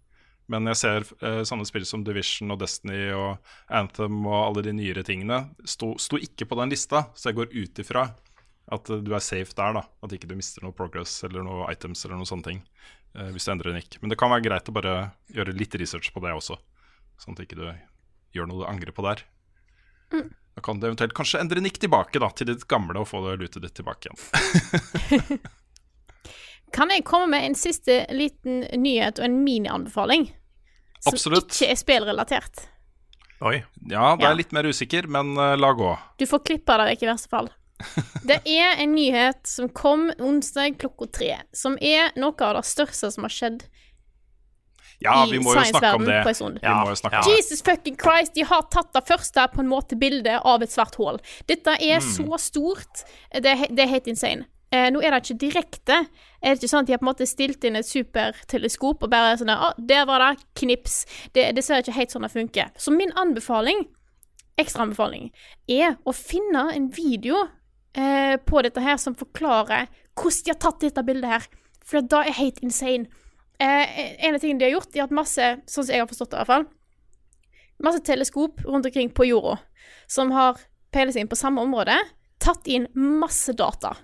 Men jeg ser eh, sånne spill som Division og Destiny og Anthem og alle de nyere tingene sto, ikke på den lista, så jeg går ut ifra at eh, du er safe der, da. At ikke du mister noe progress eller noe items eller noe sånne ting. eh, hvis du endrer nick. Men det kan være greit å bare gjøre litt research på det også, sånn at ikke du gjør noe du angrer på der. Da kan du eventuelt kanskje endre nikk tilbake da, til ditt gamle og få det lutet ditt tilbake igjen. Kan jeg komme med en siste liten nyhet og en minianbefaling? Som Absolutt. ikke er spillrelatert. Oi. Ja, det Ja. er litt mer usikker, men uh, la gå. Du får klippe det vekk i verste fall. Det er en nyhet som kom onsdag klokka tre, som er noe av det største som har skjedd Ja, i science-verdenen det. på en stund. Vi må jo snakke Ja. om det. Jesus fucking Christ, de har tatt det første på en måte bildet av et svart hull. Dette er så stort. Det, det er helt insane. Eh, nå er det ikke direkte. Er det ikke sånn at de har på en måte stilt inn et superteleskop og bare sånn Å, der var det. Knips. Det, det ser ikke helt sånn det funker. Så min anbefaling, ekstra anbefaling, er å finne en video eh, på dette her som forklarer hvordan de har tatt dette bildet her. For det er helt insane. Eh, en av tingene de har gjort, har hatt masse, sånn som jeg har forstått det i hvert fall, masse teleskop rundt omkring på jorda som har peilet seg inn på samme område, tatt inn masse data.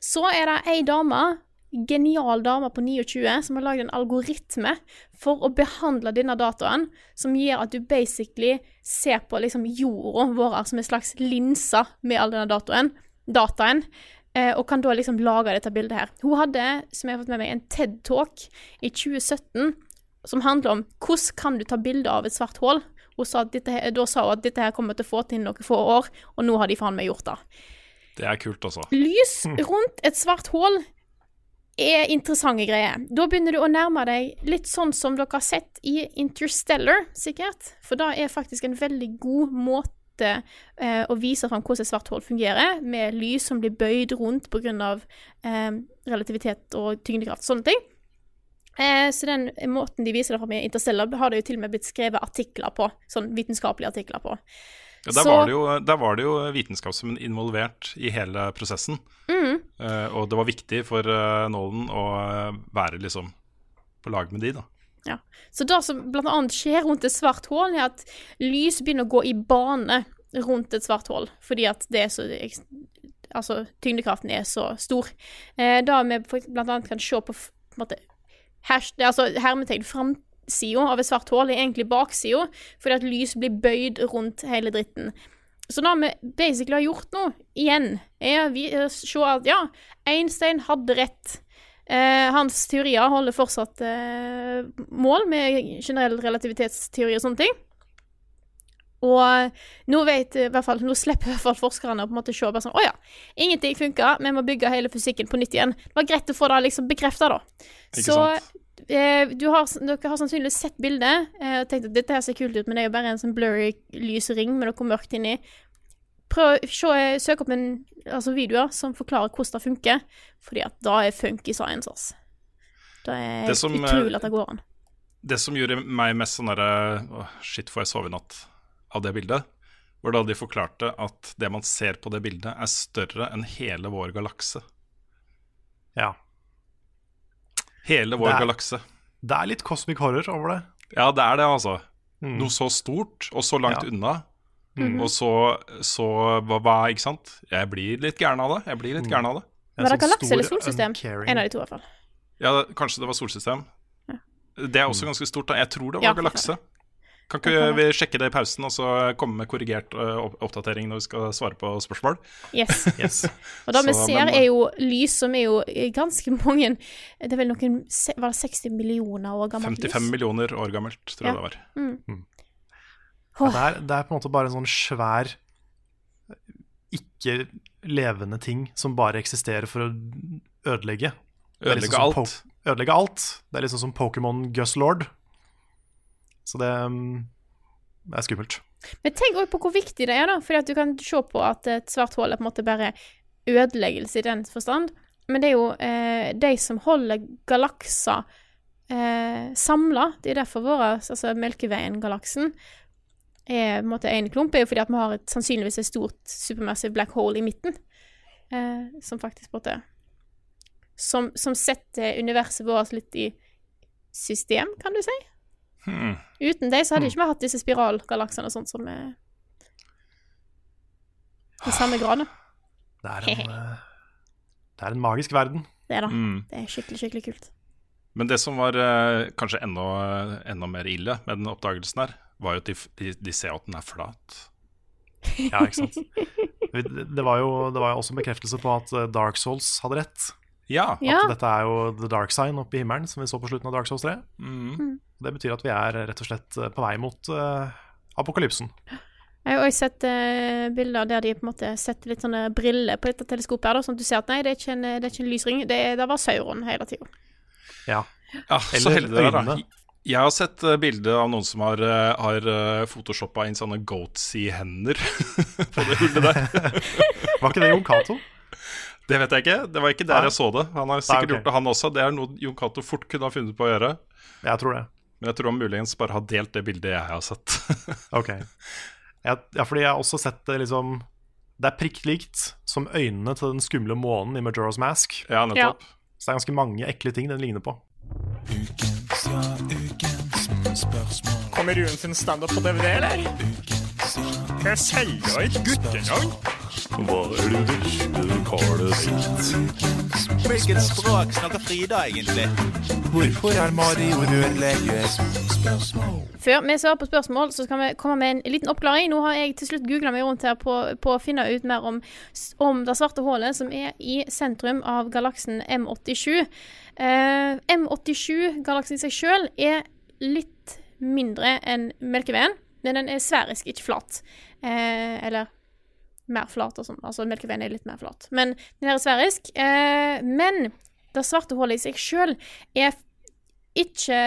Så er det ei dame, genial dame på 29, som har lagd en algoritme for å behandle denne dataen, som gjør at du basically ser på liksom jorda vår som en slags linse med all denne dataen, dataen og kan da liksom lage dette bildet her. Hun hadde, som jeg har fått med meg, en TED-talk i 2017 som handler om hvordan kan du ta bilde av et svart hull. Sa dette, da sa hun at dette her kommer til å få til noen få år, og nå har de faen meg gjort det. Det er kult, altså. Lys rundt et svart hull er interessante greier. Da begynner du å nærme deg litt sånn som dere har sett i Interstellar, sikkert. For det er faktisk en veldig god måte eh, og viser fram hvordan et svart hull fungerer, med lys som blir bøyd rundt pga. Eh, relativitet og tyngdekraft, sånne ting. Eh, så den måten de viser det fram i Interstellar, har det jo til og med blitt skrevet artikler på. Sånn vitenskapelige artikler på. Ja, der, Så- var det jo, der var det jo vitenskapsmenn involvert i hele prosessen. Mm. Eh, og det var viktig for uh, Nålen å eh, være liksom på lag med de, da. Ja. Så det som annet skjer rundt et svart hull, er at lys begynner å gå i bane rundt et svart hull, fordi at det er så Altså, tyngdekraften er så stor. Eh, da vi bl.a. kan se på, på måte, hash, altså hermetegn framsida av et svart hull er egentlig baksida, fordi at lys blir bøyd rundt hele dritten. Så det vi basically har gjort nå, igjen, er å å se at ja, Einstein hadde rett. Eh, hans teorier holder fortsatt eh, mål med generell relativitetsteori og sånne ting. Og nå vet i hvert fall, nå slipper i hvert fall forskerne å på en måte se bare sånn Å ja, ingenting funka, vi må bygge hele fysikken på nytt igjen. Det var greit å få det liksom bekrefta, da. Ikke Så eh, du har, dere har sannsynligvis sett bildet eh, og tenkt at dette her ser kult ut, men det er jo bare en sånn blurry lys ring med noe mørkt inni. Prøv å se, søk opp en altså videoer som forklarer hvordan det funker, fordi at da er funky science, altså. Det er Det som, eh, utrolig at det går an. Det som gjorde meg mest sånn derre Shit, får jeg sove i natt av det bildet? Var da de forklarte at det man ser på det bildet, er større enn hele vår galakse. Ja. Hele vår Det er- galakse. Det er litt cosmic horror over det. Ja, det er det, altså. Mm. Noe så stort og så langt Ja. unna. Mhm. Og så, så hva, hva, ikke sant? Jeg blir litt gæren av det. Jeg blir litt Mm. gæren av det. En Var det galakse eller solsystem? uncaring- En av de to, i hvert fall. Ja, det, kanskje det var solsystem. Ja. Det er også ganske stort. da Jeg tror det var Ja, galakse. Kan ikke vi sjekke det i pausen og så komme med korrigert ø, oppdatering når vi skal svare på spørsmål? Yes. Yes. Og det vi ser, men- er jo lys som er jo ganske mange Det er vel noen Var det 60 millioner år gammelt 55 lys? millioner år gammelt, tror Ja. jeg det var. Ja, det, er, det er på en måte bare en sånn svær ikke-levende ting som bare eksisterer for å ødelegge. Ødelegge liksom alt. Ødelegge alt. Det er liksom som Pokémon Gus Lord. Så det, mm, det er skummelt. Men tenk også på hvor viktig det er, da. Fordi at du kan se på at et svart hull er på en måte bare ødeleggelse i den forstand. Men det er jo eh, de som holder galakser eh, samla. Det er derfor vår, altså Melkeveien-galaksen, er på en måte en klump, er jo fordi at vi har et, sannsynligvis et stort supermassive black hole i midten. Eh, som faktisk på en måte som, som setter universet vårt litt i system, kan du si. Hmm. Uten det så hadde ikke vi hatt disse spiralgalaksene og sånt som er i samme grad. da. Det er en, eh, det er en magisk verden. Det er da. Mm. Det er skikkelig, skikkelig kult. Men det som var eh, kanskje enda, enda mer ille med den oppdagelsen her, var jo at de, de, de ser at den er flat. Ja, ikke sant? Det var jo, det var jo også en bekreftelse på at eh, Dark Souls hadde rett. Ja. Ja. At dette er jo The Dark Sign oppe i himmelen, som vi så på slutten av Dark Souls 3. Mm. Det betyr at vi er rett og slett eh, på vei mot uh, apokalypsen. Jeg har også sett uh, bilder der de på en måte setter litt sånne briller på dette teleskopet, her, da, sånn at du ser at nei, det er ikke en, det er ikke en lysring. Det, er- det var Sauron hele tida. Ja. Ja, så Eller er, da. øynene. Jeg har sett uh, bilde av noen som har, uh, har uh, photoshoppa inn sånne goatsea-hender på det hullet der. Var ikke det Jon Cato? Det vet jeg ikke. Det var ikke der Nei. jeg så det. Han har sikkert ok. gjort det, han også. Det er noe Jon Cato fort kunne ha funnet på å gjøre. Jeg tror det. Men jeg tror han muligens bare har delt det bildet jeg har sett. Ok. Ja, ja, fordi jeg har også sett det liksom Det er prikk likt som øynene til den skumle månen i Majora's Mask. ja, nettopp. Så det er ganske mange ekle ting den ligner på. Kommer Ruen sin standup på DVD, eller? Jeg selger et guttenavn. Hva er det vesle karet sitt? Hvilket språk snakker Frida egentlig? Hvorfor er Mario rørlegger? Før vi svarer på spørsmål, så skal vi komme med en liten oppklaring. Nå har jeg til slutt googla meg rundt her på, på å finne ut mer om, om det svarte hullet som er i sentrum av galaksen M87. Uh, M87, galaksen i seg sjøl, er litt mindre enn Melkeveien, men den er sverisk, ikke flat. Eh, eller mer flat og sånn. Altså Melkeveien er litt mer flat. Men den her er sverisk. Eh, men det svarte hullet i seg sjøl er ikke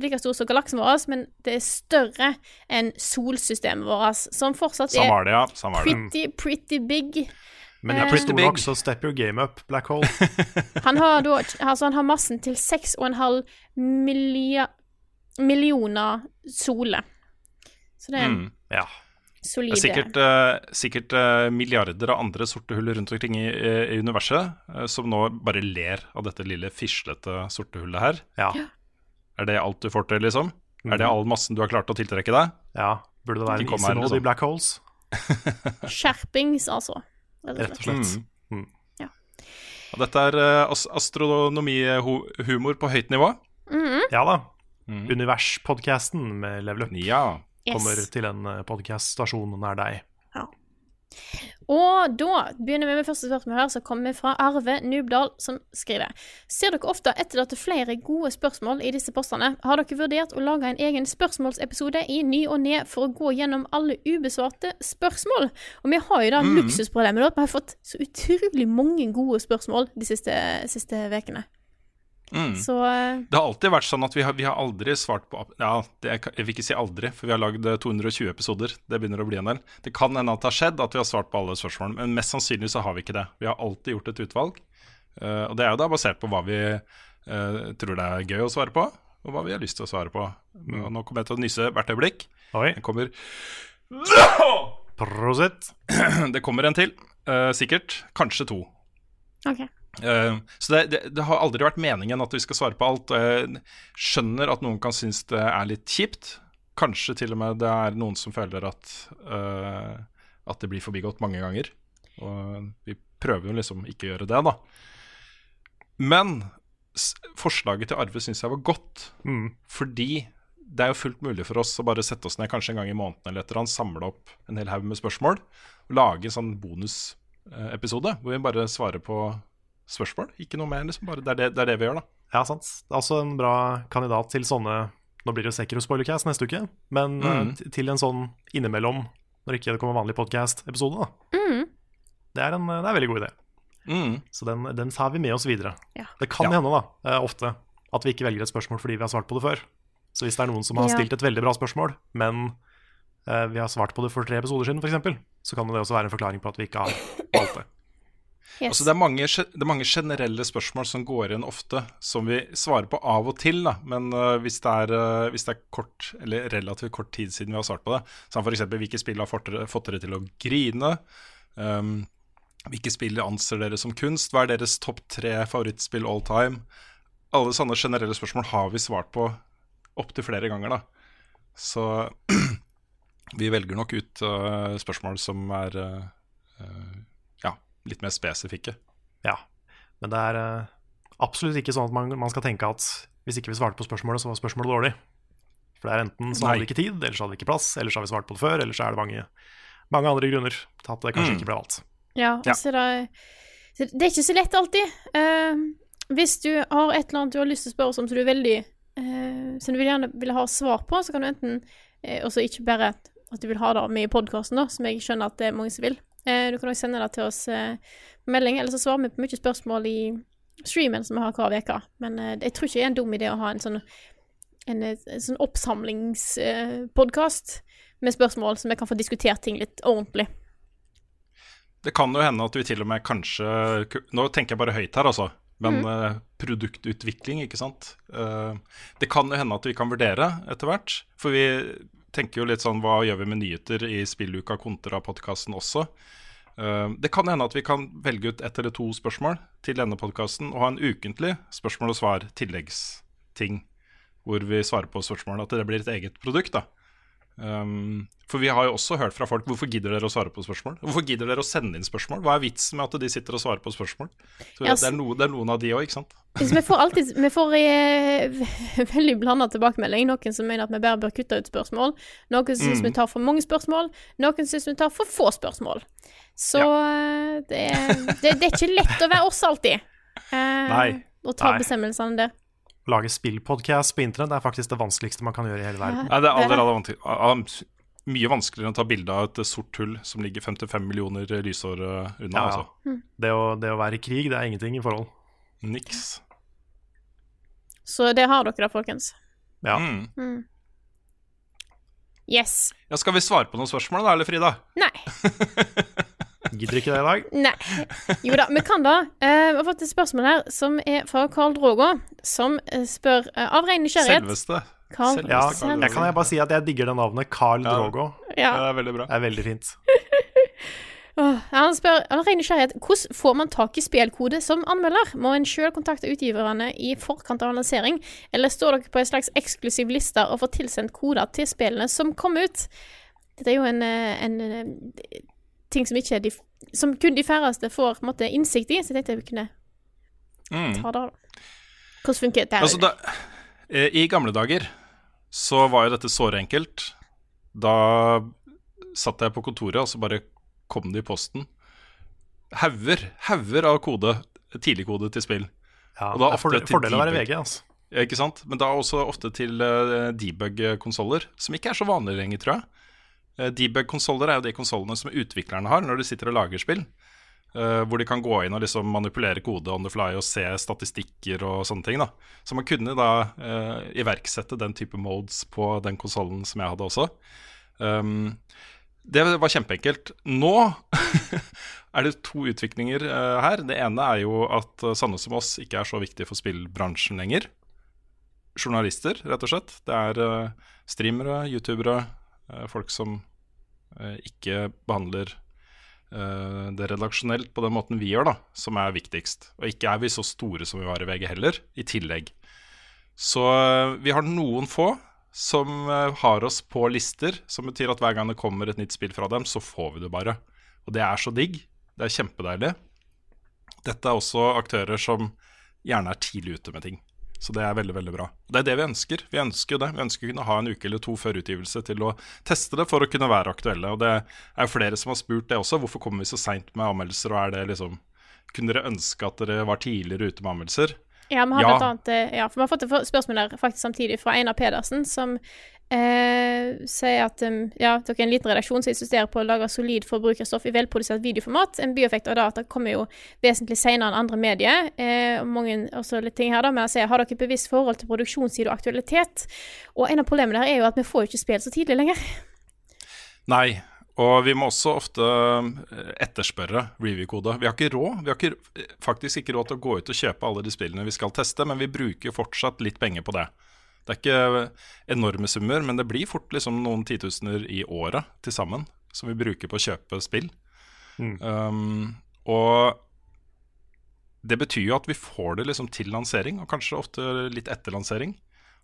like stor som galaksen vår, men det er større enn solsystemet vårt, som fortsatt er det, ja. Sånn pretty, pretty big. Men jeg Eh, er stor nok, så step your game up, Black Hole. Han har da altså han har massen til 6,5 millia- millioner soler. Så det er en Mm. Ja. Det er sikkert, eh, sikkert eh, milliarder av andre sorte hull rundt omkring i, eh, i universet som nå bare ler av dette lille fislete sorte hullet her. Ja. Er det alt du får til, liksom? Er det all massen du har klart å tiltrekke deg? ja. Burde det være De en easy liksom. i Black Holes? skjerpings, altså. Rett og slett. Mm. Ja. Dette er as astronomihumor på høyt nivå. Ja da. Mm. Universpodcasten med Level Up Ja. kommer Yes. til en podkaststasjon nær deg. Og da begynner vi med første spørsmål her, som kommer fra Arve Nubdal, som skriver Ser dere ofte etter dette flere gode spørsmål i disse postene? Har dere vurdert å lage en egen spørsmålsepisode i ny og ne for å gå gjennom alle ubesvarte spørsmål? Og vi har jo da luksusproblemet da, at vi har fått så utrolig mange gode spørsmål de siste ukene. Mm. Så eh, Det har alltid vært sånn at vi har, vi har aldri svart på Ja, det, jeg vil ikke si aldri, for vi har lagd eh, 220 episoder. Det begynner å bli en del. Det kan hende at det har skjedd at vi har svart på alle spørsmålene, men mest sannsynlig så har vi ikke det. Vi har alltid gjort et utvalg, eh, og det er jo da basert på hva vi uh, tror det er gøy å svare på, og hva vi har lyst til å svare på. Og nå kommer jeg til å nyse hvert øyeblikk. Oi, Det kommer, prosit. det kommer en til, uh, sikkert. Kanskje to. OK. Eh, så det, det, det har aldri vært meningen at vi skal svare på alt. Jeg skjønner at noen kan synes det er litt kjipt. Kanskje til og med det er noen som føler at, eh, at det blir forbigått mange ganger. Og vi prøver jo liksom ikke å gjøre det, da. Men forslaget til Arve syns jeg var godt, Mm. fordi det er jo fullt mulig for oss å bare sette oss ned kanskje en gang i måneden eller et eller annet, samle opp en hel haug med spørsmål og lage en sånn bonusepisode hvor vi bare svarer på spørsmål. Ikke noe mer, liksom. Bare det, er det, det er det vi gjør, da. Ja, sant. Det er også en bra kandidat til sånne Nå blir det Sekiro Spoilercast neste uke, men Mm. eh, til en sånn innimellom, når ikke det kommer vanlig podcast-episode. da Det er en, det er en veldig god idé. Mm. Så den, den tar vi med oss videre. Ja. Det kan Ja. hende da, eh, ofte at vi ikke velger et spørsmål fordi vi har svart på det før. Så hvis det er noen som har Ja. stilt et veldig bra spørsmål, men eh, vi har svart på det for tre episoder siden f.eks., så kan det også være en forklaring på at vi ikke har valgt det. Yes. Altså, det, er mange, det er mange generelle spørsmål som går igjen ofte, som vi svarer på av og til. Da. Men uh, hvis, det er, uh, hvis det er kort, eller relativt kort tid siden vi har svart på det, som f.eks. hvilke spill har fått dere, til å grine? Um, hvilke spill anser dere som kunst? Hva er deres topp tre favorittspill all time? Alle sånne generelle spørsmål har vi svart på opptil flere ganger, da. Så vi velger nok ut uh, spørsmål som er litt mer spesifikke. Ja, men det er eh, absolutt ikke sånn at man, man skal tenke at hvis ikke vi svarte på spørsmålet, så var spørsmålet dårlig. For det er enten så hadde vi ikke tid, eller så hadde vi ikke plass, eller så har vi svart på det før, eller så er det mange, mange andre grunner til at det kanskje Mm. ikke ble valgt. Ja, Ja. altså det, så det er ikke så lett alltid. Uh, hvis du har et eller annet du har lyst til å spørre oss om som du er veldig uh, Som du vil gjerne vil ha svar på, så kan du enten uh, også ikke bare at du vil ha det med i podkasten, som jeg skjønner at det er mange som vil. Eh, du kan også sende det til oss eh, på melding, eller så svarer vi på mye spørsmål i streamen som vi har hver uke. Men eh, jeg tror ikke det er en dum idé å ha en sånn en, eh, en sånn oppsamlingspodkast med spørsmål, så vi kan få diskutert ting litt ordentlig. Det kan jo hende at vi til og med kanskje Nå tenker jeg bare høyt her, altså. Men eh, produktutvikling, ikke sant. Eh, det kan jo hende at vi kan vurdere etter hvert. For vi tenker jo litt sånn hva gjør vi med nyheter i spilluka kontra podkasten også. Eh, det kan hende at vi kan velge ut ett eller to spørsmål til denne podkasten og ha en ukentlig spørsmål og svar tilleggsting hvor vi svarer på spørsmålene. At det blir et eget produkt, da. Um, for vi har jo også hørt fra folk Hvorfor gidder dere å svare på spørsmål? Hvorfor gidder dere å sende inn spørsmål? Hva er vitsen med at de sitter og svarer på spørsmål? Så det, er no, det er noen av de òg, ikke sant? Vi får alltid Vi får eh, veldig blanda tilbakemelding. Noen som mener at vi bare bør kutte ut spørsmål. Noen som syns Mm. vi tar for mange spørsmål. Noen syns vi tar for få spørsmål. Så ja. det, er- det, det er ikke lett å være oss alltid. Eh, Nei. Og ta Nei. bestemmelsene der. Lage spillpodkast på internett er faktisk det vanskeligste man kan gjøre i hele verden. Nei, det er aller, aller vanskelig, ah, mye vanskeligere enn å ta bilde av et sort hull som ligger 55 millioner lysår eh, unna. Ja, ja. Altså. Det, å, det å være i krig, det er ingenting i forhold. Niks. Så det har dere da, folkens. Ja. Mm. Mm. Yes. Ja, skal vi svare på noen spørsmål da, eller Frida? Nei. Gidder ikke det i dag. Nei. Jo da, vi kan da. Eh, vi har fått et spørsmål her som er fra Carl Drogo, som eh, spør eh, av ren nysgjerrighet Selveste. Carl, Selv, Ja, Carl jeg kan jeg bare si at jeg digger det navnet. Carl Ja. Drogo. Ja. Det er veldig bra. Det er veldig fint. oh, han spør av ren nysgjerrighet hvordan får man tak i spillkode som anmelder? Må en sjøl kontakte utgiverne i forkant av lansering, eller står dere på en slags eksklusiv liste og får tilsendt koder til spillene som kom ut? Dette er jo en, en, en ting som ikke de Som kun de færreste får på en måte, innsikt i, så jeg tenkte jeg kunne Mm. ta det. da. Hvordan funker det? Altså, da, eh, I gamle dager så var jo dette såre enkelt. Da satt jeg på kontoret, og så bare kom det i posten. Hauger, hauger av kode, tidligkode til spill. Ja, Og da det er ofte fordel, til fordel å være. VG, altså. Ja, Ikke sant? Men da også ofte til uh, debug-konsoller, som ikke er så vanlige lenger, tror jeg. Uh, debug-konsoller er jo de konsollene som utviklerne har når de sitter og lager spill. Uh, hvor de kan gå inn og liksom manipulere kode on the fly og se statistikker og sånne ting. da Så man kunne da uh, iverksette den type modes på den konsollen som jeg hadde også. Um, det var kjempeenkelt. Nå er det to utviklinger uh, her. Det ene er jo at Sanne som oss ikke er så viktig for spillbransjen lenger. Journalister, rett og slett. Det er eh, streamere, youtubere, eh, folk som eh, ikke behandler eh, det redaksjonelt på den måten vi gjør, da, som er viktigst. Og ikke er vi så store som vi var i VG heller, i tillegg. Så eh, vi har noen få som eh, har oss på lister, som betyr at hver gang det kommer et nytt spill fra dem, så får vi det bare. Og det er så digg. Det er kjempedeilig. Dette er også aktører som gjerne er tidlig ute med ting. Så det er veldig veldig bra. Det er det vi ønsker. Vi ønsker jo det. Vi ønsker å kunne ha en uke eller to før utgivelse til å teste det for å kunne være aktuelle. Og det er jo flere som har spurt det også. Hvorfor kommer vi så seint med anmeldelser, og er det liksom Kunne dere ønske at dere var tidligere ute med anmeldelser? Ja, vi har Ja. annet eh, Ja, for vi har fått et spørsmål der faktisk samtidig fra Einar Pedersen, som Eh, sier at um, ja, dere er en liten redaksjon som insisterer på å lage solid forbrukerstoff i velprodusert videoformat. En bieffekt av det at det kommer jo vesentlig senere enn andre medier. Eh, mange også litt ting her da, men sier, Har dere bevisst forhold til produksjonstid og aktualitet? Og en av problemene her er jo at vi får jo ikke spill så tidlig lenger. Nei, og vi må også ofte etterspørre review-kode. Vi har ikke råd. Vi har ikke, eh, faktisk ikke råd til å gå ut og kjøpe alle de spillene vi skal teste, men vi bruker fortsatt litt penger på det. Det er ikke enorme summer, men det blir fort liksom noen titusener i året til sammen som vi bruker på å kjøpe spill. Um, og det betyr jo at vi får det liksom til lansering, og kanskje ofte litt etter lansering.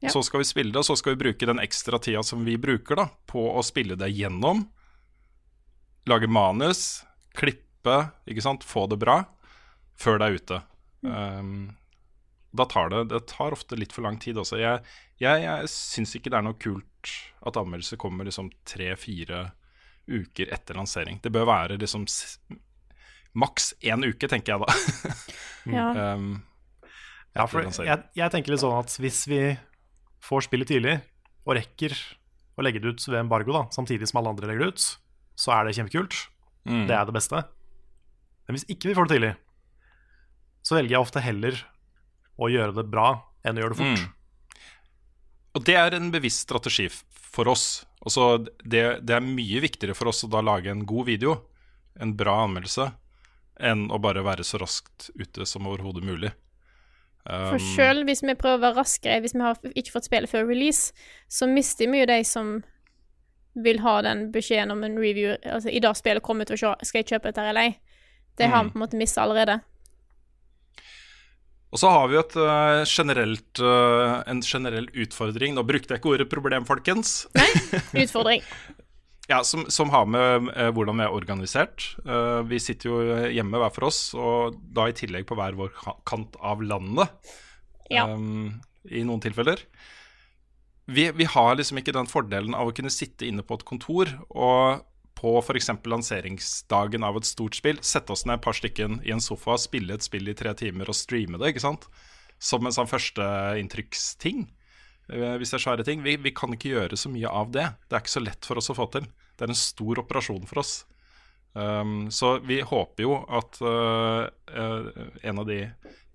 Ja. Så skal vi spille det, og så skal vi bruke den ekstra tida som vi bruker da, på å spille det gjennom. Lage manus, klippe, ikke sant, få det bra, før det er ute. Um, da tar det, det tar ofte litt for lang tid også. Jeg, jeg, jeg syns ikke det er noe kult at anmeldelser kommer liksom tre-fire uker etter lansering. Det bør være liksom s- maks én uke, tenker jeg da. Ja. um, Ja, for jeg, jeg tenker litt sånn at hvis vi får spillet tidlig, og rekker å legge det ut ved embargo, da, samtidig som alle andre legger det ut, så er det kjempekult. Mm. Det er det beste. Men hvis ikke vi får det tidlig, så velger jeg ofte heller å gjøre det bra enn å gjøre det fort. Mm. Og det er en bevisst strategi for oss. Altså, det, det er mye viktigere for oss å da lage en god video, en bra anmeldelse, enn å bare være så raskt ute som overhodet mulig. For sjøl hvis vi prøver å være raskere, hvis vi har ikke fått spillet før release, så mister vi jo de som vil ha den beskjeden om en review Altså, i dag spillet kommer ut, og se, skal jeg kjøpe dette eller ei? Det har vi Mm. på en måte mista allerede. Og så har vi et uh, generelt, uh, en generell utfordring. Nå brukte jeg ikke ordet problem, folkens. Nei, Utfordring. Ja, som, som har med uh, hvordan vi er organisert. Vi sitter jo hjemme hver for oss, og da i tillegg på hver vår kant av landet. Ja. Um, I noen tilfeller. Vi, vi har liksom ikke den fordelen av å kunne sitte inne på et kontor og på f.eks. lanseringsdagen av et stort spill sette oss ned et par stykken i en sofa, spille et spill i tre timer og streame det, ikke sant? Som en sånn førsteinntrykksting eh, hvis det er svære ting. Vi, vi kan ikke gjøre så mye av det. Det er ikke så lett for oss å få til. Det er en stor operasjon for oss. Um, så vi håper jo at uh, uh, en av de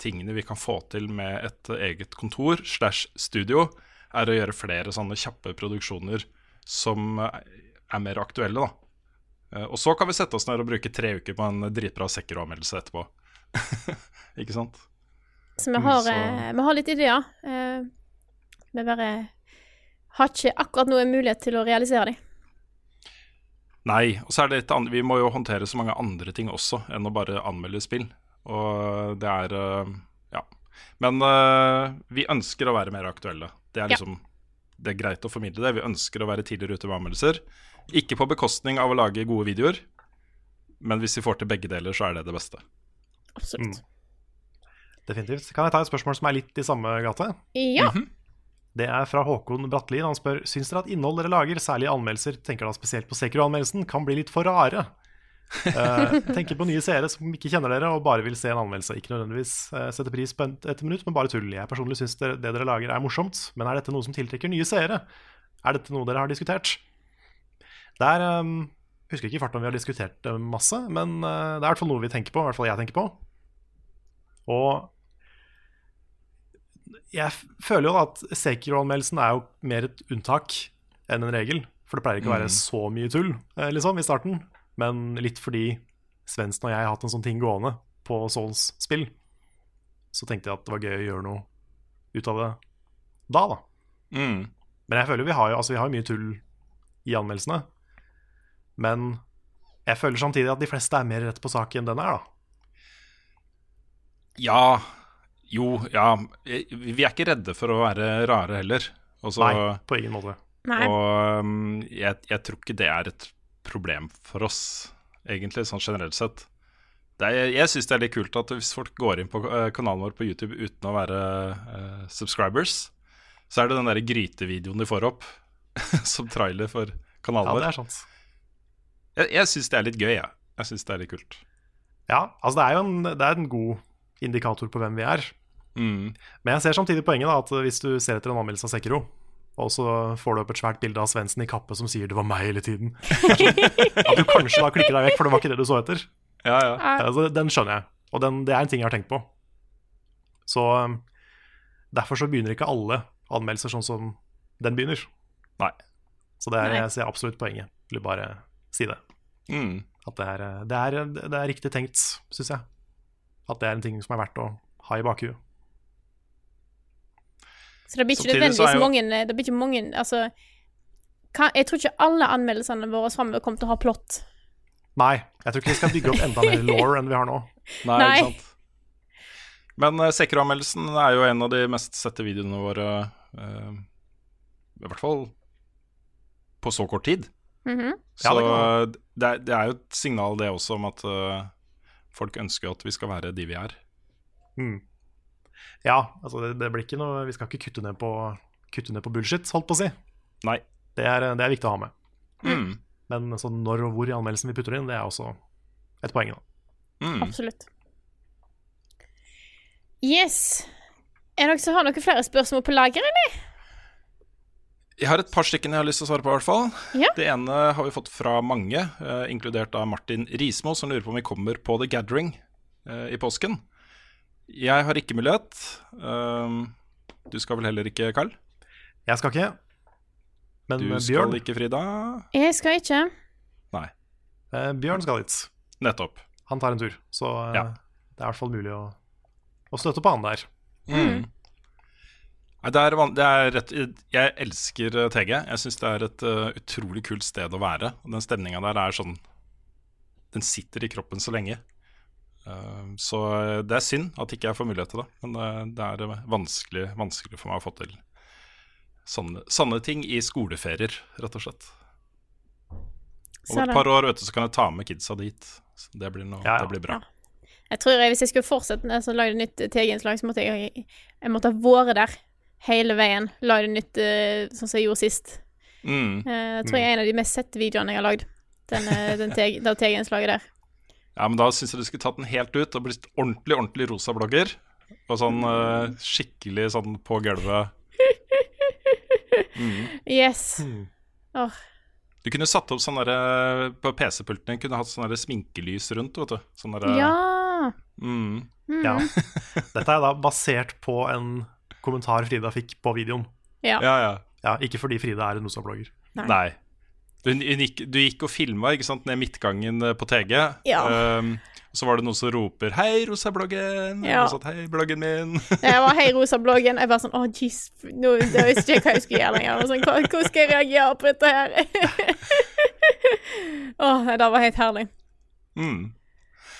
tingene vi kan få til med et eget kontor slash studio, er å gjøre flere sånne kjappe produksjoner som er mer aktuelle, da. Uh, og så kan vi sette oss ned og bruke tre uker på en dritbra Sekiro-anmeldelse etterpå. ikke sant? Så vi har, Så- eh, vi har litt ideer. Eh, vi bare har ikke akkurat noe mulighet til å realisere dem. Nei, og så er det litt annet vi må jo håndtere så mange andre ting også enn å bare anmelde spill. Og det er Ja. Men vi ønsker å være mer aktuelle. Det er Ja. liksom Det er greit å formidle det. Vi ønsker å være tidligere ute med anmeldelser. Ikke på bekostning av å lage gode videoer, men hvis vi får til begge deler, så er det det beste. Absolutt. Definitivt. Kan jeg ta et spørsmål som er litt i samme gate? Ja. Det er fra Håkon Bratteli. Han spør Syns dere at innhold dere lager, særlig anmeldelser, tenker da spesielt på Sekiro-anmeldelsen, kan bli litt for rare? uh, tenker på nye seere som ikke kjenner dere og bare vil se en anmeldelse. Ikke nødvendigvis uh, setter pris på et, et minutt, men bare tull. Jeg personlig syns det, det dere lager er morsomt, men er dette noe som tiltrekker nye seere? Er dette noe dere har diskutert? Der um, husker ikke i farten om vi har diskutert det masse, men eh, det er i hvert fall noe vi tenker på. I hvert fall jeg tenker på. Og jeg føler jo da at Sekiro-anmeldelsen er jo mer et unntak enn en regel. For det pleier ikke å være Mm. så mye tull eh, liksom, i starten. Men litt fordi Svendsen og jeg har hatt en sånn ting gående på Souls-spill, så tenkte jeg at det var gøy å gjøre noe ut av det da, da. Mm. Men jeg føler vi har jo altså, vi har mye tull i anmeldelsene. Men jeg føler samtidig at de fleste er mer rett på sak enn den er, da. Ja Jo, ja. Vi er ikke redde for å være rare heller. Også, Nei, på ingen måte. Nei. Og um, jeg, jeg tror ikke det er et problem for oss, egentlig, sånn generelt sett. Det er, jeg syns det er litt kult at hvis folk går inn på eh, kanalen vår på YouTube uten å være uh, subscribers, så er det den der grytevideoen de får opp som trailer for kanalen Ja, vår. det er sant. Jeg, jeg syns det er litt gøy, jeg. Jeg syns det er litt kult. Ja, altså det er jo en, det er en god indikator på hvem vi er. Mm. Men jeg ser samtidig poenget da, at hvis du ser etter en anmeldelse av Sekiro, og så får du opp et svært bilde av Svendsen i kappe som sier 'det var meg hele tiden'. At du kanskje da klikker deg vekk, for det var ikke det du så etter. Ja, ja. Altså, den skjønner jeg, og den, det er en ting jeg har tenkt på. Så um, derfor så begynner ikke alle anmeldelser sånn som den begynner. Nei. Så det er, jeg ser absolutt poenget. Vil bare si det. Mm. At det er, det er, det er riktig tenkt, syns jeg. At det er en ting som er verdt å ha i bakhuet. Så det blir ikke nødvendigvis jo- mange Det blir ikke mange Altså kan, Jeg tror ikke alle anmeldelsene våre framover kommer til å ha plott. Nei, jeg tror ikke vi skal bygge opp enda mer law enn vi har nå. Nei, Nei. ikke sant. Men uh, Sekro-anmeldelsen er jo en av de mest sette videoene våre, uh, i hvert fall på så kort tid. Mhm. Så Ja, det det, er, det er jo et signal, det også, om at uh, folk ønsker at vi skal være de vi er. Mm. Ja, altså det, det blir ikke noe Vi skal ikke kutte ned på, kutte ned på bullshit, holdt på å si. Nei. Det er, det er viktig å ha med. Mm. Men sånn når og hvor i anmeldelsen vi putter det inn, det er også et poeng. da. Mm. Absolutt. Yes. Er det noen som har noen flere spørsmål på lager, eller? Jeg har et par stykker jeg har lyst til å svare på, i hvert fall. Ja. Det ene har vi fått fra mange, eh, inkludert av Martin Rismo, som lurer på om vi kommer på The Gathering eh, i påsken. Jeg har ikke mulighet. Um, du skal vel heller ikke, Carl? Jeg skal ikke. Men Du eh, skal ikke, Frida? Jeg skal ikke. Nei. eh, Bjørn skal dit. Nettopp. Han tar en tur. Så eh, Ja. det er i hvert fall mulig å, å støtte på han der. Mm. Nei, det er, det er rett Jeg elsker eh, TG. Jeg syns det er et uh, utrolig kult sted å være. Og Den stemninga der er sånn Den sitter i kroppen så lenge. Uh, så eh, det er synd at ikke jeg får mulighet til det. Men det, det er eh, vanskelig, vanskelig for meg å få til sånne, sånne ting i skoleferier, rett og slett. Om et par år vet du, så kan jeg ta med kidsa dit. Så det blir, noe, Ja, ja. det blir bra. Jeg tror jeg, Hvis jeg skulle fortsette med å lage nytt TG-innslag, så måtte jeg, jeg måtte ha vært der hele veien. Lagde nytt uh, sånn som jeg gjorde sist. Mm. Uh, jeg tror jeg er en av de mest sette videoene jeg har lagd. Den, eh, den teg, det TG-innslaget der. Ja, men da syns jeg du skulle tatt den helt ut og blitt ordentlig, ordentlig rosa blogger. Og sånn uh, skikkelig sånn på gulvet. Yes. Mm. Oh. Du kunne satt opp sånn derre På PC-pulten din kunne hatt sånn sminkelys rundt, vet du. Sånn derre ja. mm, Ja. Dette er da basert på en kommentar Frida fikk på videoen. Ja. Ja, ja. Ja, Ikke fordi Frida er en Nosa-blogger. Nei. Nei. Du, gikk, du gikk og filma ned midtgangen eh, på TG. Ja. Um, så var det noen som roper 'Hei, rosa-bloggen'. Ja. Og så 'Hei, bloggen min'. Jeg var hei rosa-bloggen. Jeg var sånn Å, jeez. Nå visste jeg ikke hva jeg skulle gjøre lenger. Sånn, hvordan skal jeg reagere på dette her? Å, oh, det var helt herlig. Mm.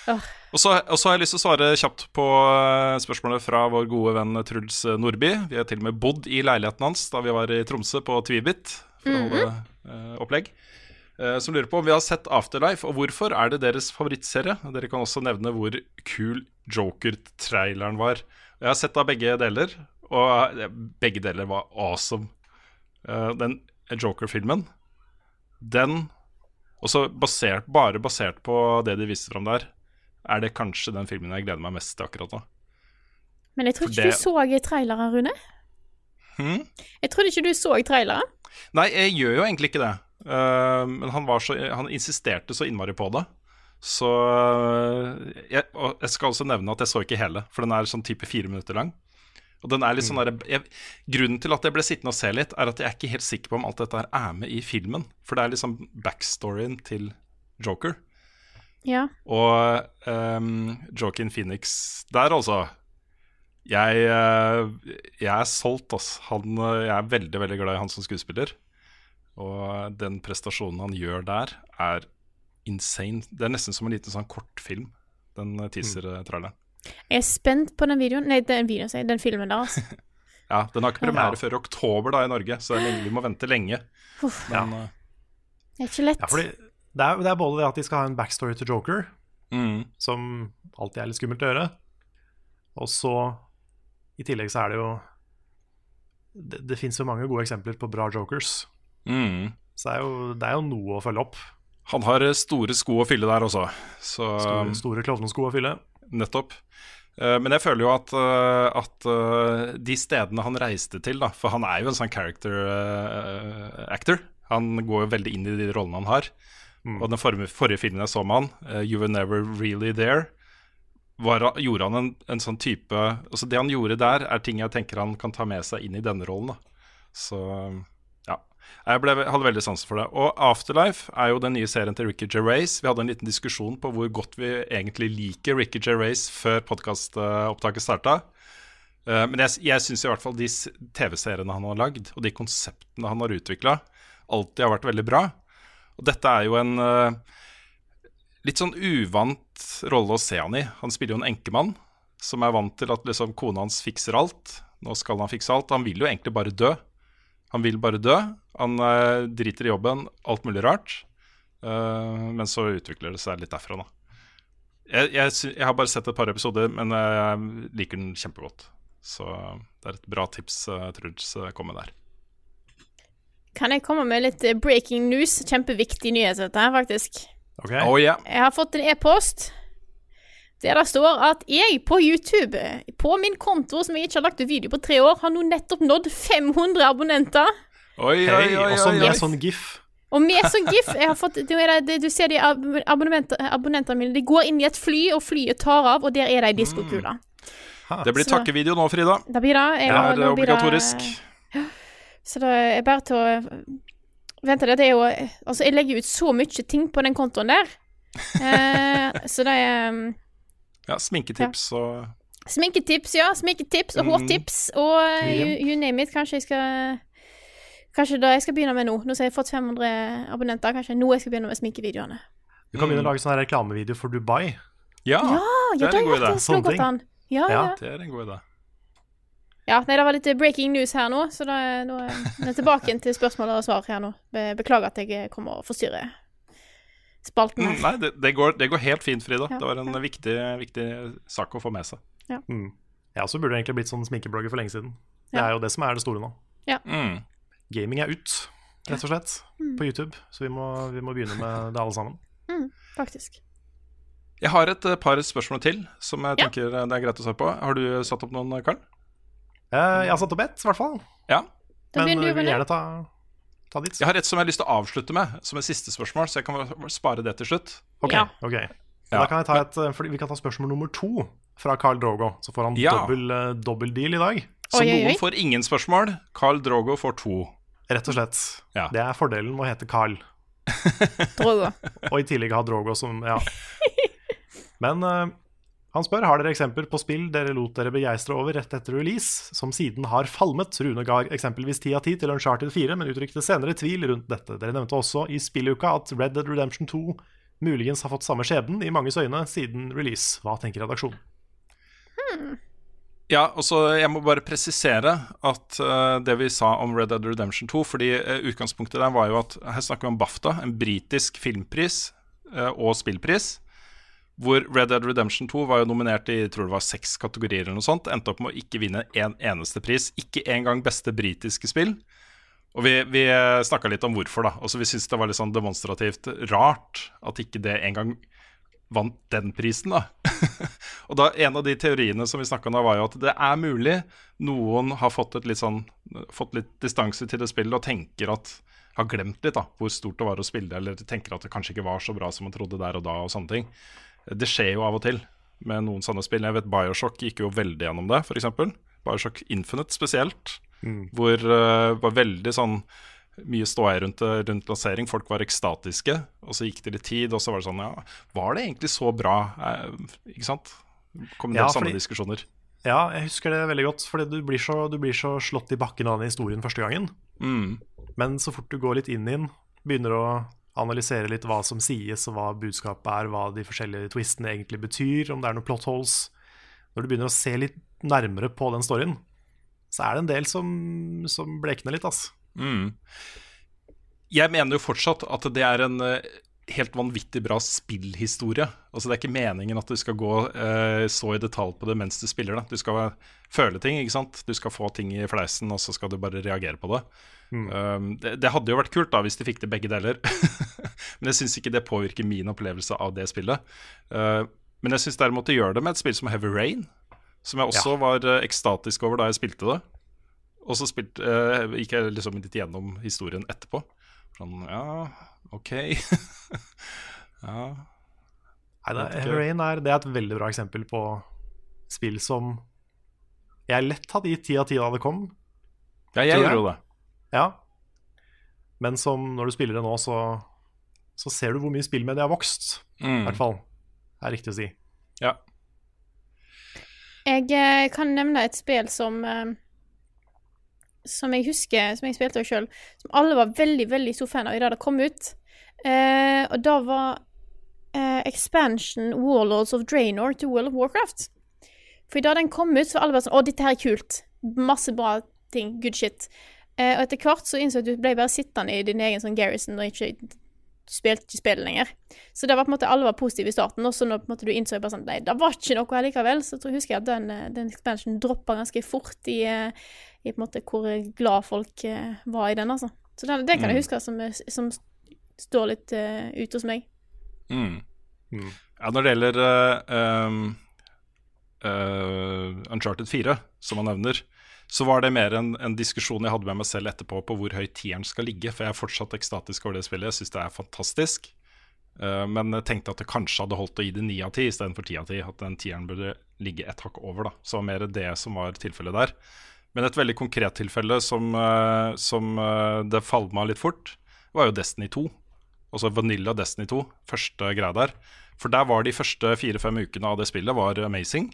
Og så, og så har jeg lyst til å svare kjapt på eh, spørsmålet fra vår gode venn Truls Nordby. Vi har til og med bodd i leiligheten hans da vi var i Tromsø på Tvibit for å holde uh, opplegg. Uh, som lurer på om vi har sett Afterlife, og hvorfor er det deres favorittserie? Dere kan også nevne hvor kul Joker-traileren var. Jeg har sett da begge deler, og eh, begge deler var awesome. Uh, den Joker-filmen, den også basert, bare basert på det de viste fram der, er det kanskje den filmen jeg gleder meg mest til akkurat nå. Men jeg tror ikke det- du så traileren, Rune. Hmm? Jeg trodde ikke du så traileren. Nei, jeg gjør jo egentlig ikke det. Uh, men han, var så, han insisterte så innmari på det. Så eh, jeg, Og jeg skal også nevne at jeg så ikke hele, for den er sånn type fire minutter lang. Og den er litt sånn der, jeg, Grunnen til at jeg ble sittende og se litt, er at jeg er ikke helt sikker på om alt dette her er med i filmen. For det er liksom backstoryen til Joker. Ja. Og um, Joaquin Phoenix der, altså. Jeg, eh, jeg er solgt, altså. Han, eh, jeg er veldig veldig glad i han som skuespiller. Og den prestasjonen han gjør der, er insane. Det er nesten som en liten sånn kortfilm, den eh, teaser-traileren. Jeg er spent på den videoen Nei, den videoen, jeg. Den filmen der, altså. Ja, Den har ikke premiere Ja. før i oktober da i Norge, så vi må vente lenge. Uff, Men eh, det er ikke lett. Ja, fordi det er, det er både det at de skal ha en backstory til Joker, mm, som alltid er litt skummelt å gjøre, og så i tillegg så er det jo Det, det fins jo mange gode eksempler på bra jokers, mm. så det er, jo, det er jo noe å følge opp. Han har eh, store sko å fylle der også, så Store, store klovnesko å fylle. Nettopp. Eh, men jeg føler jo at, eh, at de stedene han reiste til, da, for han er jo en sånn character actor. Han går jo veldig inn i de rollene han har. Og den forrige, forrige filmen jeg så med han, uh, 'You Were Never Really There', var, gjorde han en, en sånn type Altså Det han gjorde der, er ting jeg tenker han kan ta med seg inn i denne rollen. da Så ja. Jeg ble, hadde veldig sansen for det. Og Afterlife er jo den nye serien til Ricky Gervais. Vi hadde en liten diskusjon på hvor godt vi egentlig liker Ricky Gervais før podkastopptaket starta. Eh, Men jeg, jeg syns i hvert fall de TV-seriene han har lagd, og de konseptene han har utvikla, alltid har vært veldig bra. Og dette er jo en uh, litt sånn uvant rolle å se han i. Han spiller jo en enkemann som er vant til at liksom kona hans fikser alt. Nå skal han fikse alt. Han vil jo egentlig bare dø. Han vil bare dø. Han uh, driter i jobben, alt mulig rart. Uh, men så utvikler det seg litt derfra, da. Jeg, jeg, jeg har bare sett et par episoder, men jeg liker den kjempegodt. Så det er et bra tips Truls kom med der. Kan jeg komme med litt eh, breaking news? Kjempeviktig nyhet, dette her, faktisk. Okay. Oh, yeah. Jeg har fått en e-post der det står at jeg på YouTube, på min konto som jeg ikke har lagt ut video på tre år, har nå nettopp nådd 500 abonnenter. Oi, oi, oi, oi, Og oi, med sånn gif. Og med sånn GIF jeg har fått, det det, det, Du ser de ab abonnentene mine. De går inn i et fly, og flyet tar av, og der er de diskokula. Det blir takkevideo nå, Frida. Da blir det jeg, Det er obligatorisk. blir det- obligatorisk. Så det er bare til å Vent, det er jo Altså, jeg legger ut så mye ting på den kontoen der. Eh, så det er um, Ja, sminketips og Sminketips, ja. Sminketips og Mm. hårtips og you, you name it. Kanskje jeg skal Kanskje det jeg skal begynne med nå. Nå har jeg fått 500 abonnenter, kanskje nå jeg skal begynne med sminkevideoene. Du kan begynne å lage sånn reklamevideo for Dubai. Ja, ja, det er en god idé. Ja, ja. Ja. Det er en god idé. Ja. Nei, det var litt eh, breaking news her nå, så da, nå er jeg tilbake til spørsmål og svar her nå. Beklager at jeg eh, kommer og forstyrrer spalten Mm, her. nei, det, det, går, det går helt fint, Frida. Ja, Det var en ja. viktig, viktig sak å få med seg. Mm. Jeg også burde egentlig blitt sånn sminkeblogger for lenge siden. Det er jo det som er det store nå. Mm. Gaming er ut, rett og slett, Mm. på YouTube. Så vi må, vi må begynne med det alle sammen. Faktisk. Jeg har et eh, par spørsmål til som jeg Ja. tenker eh, det er greit å svare på. Har du satt opp noen, Karl? Eh, Jeg har satt opp ett, i hvert fall. Ja. Men vi vil gjerne ta, ta ditt. Jeg har et som jeg har lyst til å avslutte med, som et siste spørsmål, så jeg kan spare det til slutt. Ok, Ja. ok. Ja. Da kan jeg ta et, eh, Vi kan ta spørsmål nummer to fra Carl Drogo. Så får han Ja. dobbel, eh, dobbel deal i dag. Så Oi, oi, oi. noen får ingen spørsmål. Carl Drogo får to. Rett og slett. Ja. Det er fordelen med å hete Carl. Drogo. Og i tillegg ha Drogo som Ja. Men eh, han spør har dere eksempler på spill dere lot dere begeistre over rett etter release, som siden har falmet. Rune ga eksempelvis 10 av 10 til Uncharted 4, men uttrykte senere tvil rundt dette. Dere nevnte også i spilluka at Red Dead Redemption 2 muligens har fått samme skjebnen i manges øyne siden release. Hva tenker redaksjonen? Ja, og så Jeg må bare presisere at uh, det vi sa om Red Dead Redemption 2 Fordi uh, utgangspunktet der var jo at Her snakker vi om BAFTA, en britisk filmpris uh, og spillpris. Hvor Red Dead Redemption 2 var jo nominert i tror det var seks kategorier. eller noe sånt Endte opp med å ikke vinne en eneste pris. Ikke engang beste britiske spill. Og vi, vi snakka litt om hvorfor, da. Også vi syntes det var litt sånn demonstrativt rart at ikke det engang vant den prisen, da. og da En av de teoriene som vi snakka om da, var jo at det er mulig noen har fått, litt sånn, fått litt distanse til det spillet og tenker at har glemt litt da, hvor stort det var å spille, eller tenker at det kanskje ikke var så bra som man trodde der og da. og sånne ting. Det skjer jo av og til med noen sånne spill. Jeg vet Bioshock gikk jo veldig gjennom det, f.eks. Bioshock Infinite spesielt. Hvor det var veldig sånn mye ståhei rundt, rundt lansering. Folk var ekstatiske. Og så gikk det litt tid, og så var det sånn Ja, var det egentlig så bra? Eh, ikke sant? Kom det Ja, fordi- diskusjoner. Ja, jeg husker det veldig godt, fordi du blir så, du blir så slått i bakken av den historien første gangen. Mm. Men så fort du går litt inn i den, begynner å analysere litt hva som sies, og hva budskapet er, hva de forskjellige twistene egentlig betyr, om det er noen plot holes Når du begynner å se litt nærmere på den storyen, så er det en del som, som blekner litt, altså. Mm. Jeg mener jo fortsatt at det er en eh, helt vanvittig bra spillhistorie. Altså Det er ikke meningen at du skal gå eh, så i detalj på det mens du spiller det. Du skal føle ting, ikke sant. Du skal få ting i fleisen, og så skal du bare reagere på det. Um, det, det hadde jo vært kult da hvis de fikk til begge deler, men jeg syns ikke det påvirker min opplevelse av det spillet. Uh, men jeg syns derimot det gjør det med et spill som Heavy Rain. som jeg også var uh, ekstatisk over da jeg spilte det. Og så spilt, uh, gikk jeg liksom litt gjennom historien etterpå. Sånn, ja, OK. ja. Nei, det, Rain er, det er et veldig bra eksempel på spill som jeg lett hadde gitt ti av ti da det kom. Ja, jeg gjorde jo det. Ja. Men som når du spiller det nå, så, så ser du hvor mye spillmediet har vokst. I Mm. hvert fall. Det er riktig å si. Ja. Jeg eh, kan nevne et spill som eh, Som jeg husker, som jeg spilte sjøl, som alle var veldig, veldig stor fan av i dag det kom ut. Eh, og da var eh, expansion Warlords of Draenor til World of Warcraft. For da den kom ut, så var alle bare sånn Å, dette her er kult. Masse bra ting. Good shit. Eh, og etter hvert så innså jeg at du ble bare sittende i din egen sånn garrison og ikke spilte ikke spillet lenger. Så det var på en måte alle var positive i starten, og så når på en måte du innså bare sånn Nei, det var ikke noe likevel. Så jeg tror, husker jeg at den, eh, den expansionen droppa ganske fort i, eh, i på en måte hvor glad folk eh, var i den, altså. Så den, det kan jeg Mm. huske som, eh, som står litt uh, ute hos meg. Mm. Mm. Ja, når det gjelder uh, um, eh, Uncharted 4, som han nevner, så var det mer en, en diskusjon jeg hadde med meg selv etterpå på hvor høyt tieren skal ligge. For jeg er fortsatt ekstatisk over det spillet. Jeg syns det er fantastisk. Eh, men jeg tenkte at det kanskje hadde holdt å gi det ni av ti istedenfor ti av ti. At den tieren burde ligge et hakk over. da Så det var mer det som var tilfellet der. Men et veldig konkret tilfelle som, eh, som eh, det falma litt fort, var jo Destiny 2. Altså Vanilla Destiny 2, første greia der. For der var de første fire-fem ukene av det spillet var amazing.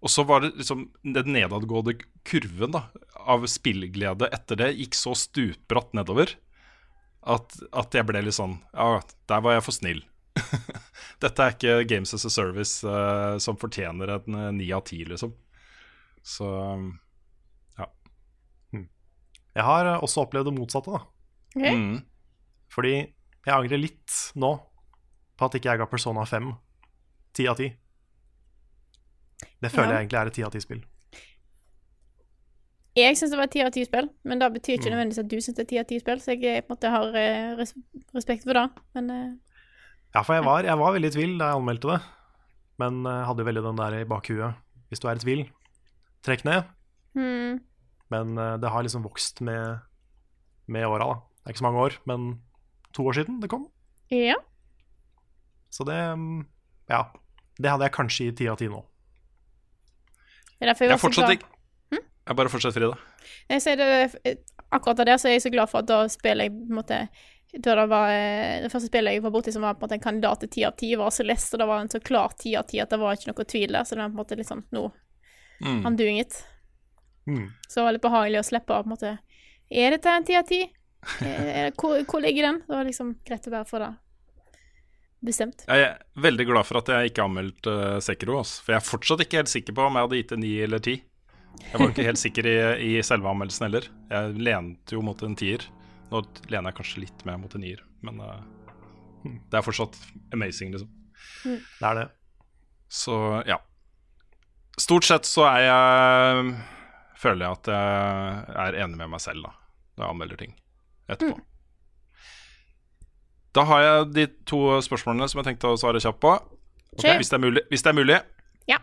Og så var det liksom den nedadgående kurven da, av spillglede etter det gikk så stupbratt nedover at, at jeg ble litt sånn Ja, der var jeg for snill. Dette er ikke Games as a Service uh, som fortjener en ni av ti, liksom. Så ja. Jeg har eh, også opplevd det motsatte, da. Okay. Mm. Fordi jeg angrer litt nå på at ikke jeg ga Persona 5 ti av ti. Det føler Ja. jeg egentlig er et ti av ti-spill. Jeg syns det var et ti av ti-spill, men det betyr Mm. ikke nødvendigvis at du syns det er ti av ti-spill, så jeg eh, på en måte har eh, res respekt for det. Men eh, Ja, for jeg var, jeg var veldig i tvil da jeg anmeldte det, men hadde jo veldig den der i bakhuet. Hvis du er i tvil, trekk ned. hmm, Men eh, det har liksom vokst med, med åra, da. Det er ikke så mange år, men to år siden det kom. ja. Så det mm, Ja. Det hadde jeg kanskje i ti av ti nå. Det er derfor jeg Jeg fortsatt ikke ikke Jeg bare fortsetter, Frida. Jeg sier det, eh, akkurat av det så er jeg så glad for at da spiller jeg på en måte da det, var, eh, det første spillet jeg var borti som var på en måte en kandidat til ti av ti, var Celeste, og det var en så klar ti av ti at det var ikke noe tvil der. Så det var på en måte litt sånn Nå, Mm. I'm doing it. Mm. Så det var litt behagelig å slippe av på en måte Er dette en ti av ti? Eh, Hvor, hvor ligger den? Det var liksom greit å bare få det bestemt. Jeg er veldig glad for at jeg ikke anmeldte uh, Sekiro. også, For jeg er fortsatt ikke helt sikker på om jeg hadde gitt det ni eller ti. Jeg var ikke helt sikker i, i selve anmeldelsen heller. Jeg lente jo mot en tier. Nå lener jeg kanskje litt mer mot en nier, men uh, det er fortsatt amazing, liksom. Det er det. Så ja. Stort sett så er jeg Føler jeg at jeg er enig med meg selv da når jeg anmelder ting etterpå. Da har jeg de to spørsmålene som jeg tenkte å svare kjapt på. Okay. Hvis, det er mulig, hvis det er mulig. Ja.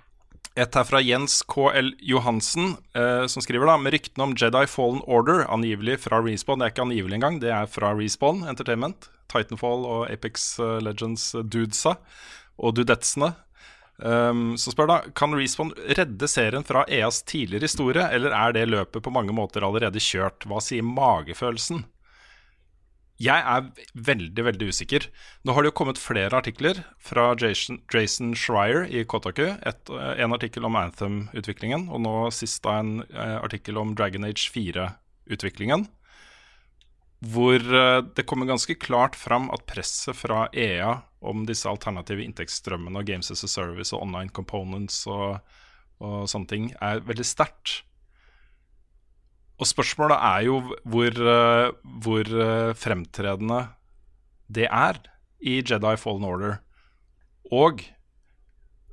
Et her fra Jens KL Johansen, eh, som skriver da med ryktene om Jedi Fallen Order, angivelig fra Respawn. Det er ikke angivelig engang, det er fra Respawn Entertainment. Titanfall og Apex eh, Legends eh, og dudetsene. Um, så spør da, Kan Respawn redde serien fra EAs tidligere historie, eller er det løpet på mange måter allerede kjørt? Hva sier magefølelsen? Jeg er veldig, veldig usikker. Nå har det jo kommet flere artikler fra Jason, Jason Schreier i Kotaku. Et, en artikkel om Anthem-utviklingen, og nå sist da en eh, artikkel om Dragon Age 4-utviklingen. Hvor eh, det kommer ganske klart fram at presset fra EA om disse alternative inntektsstrømmene og Games as a Service og online components og, og sånne ting er veldig sterkt. Og spørsmålet er jo hvor, eh, hvor eh, fremtredende det er i Jedi Fallen Order, og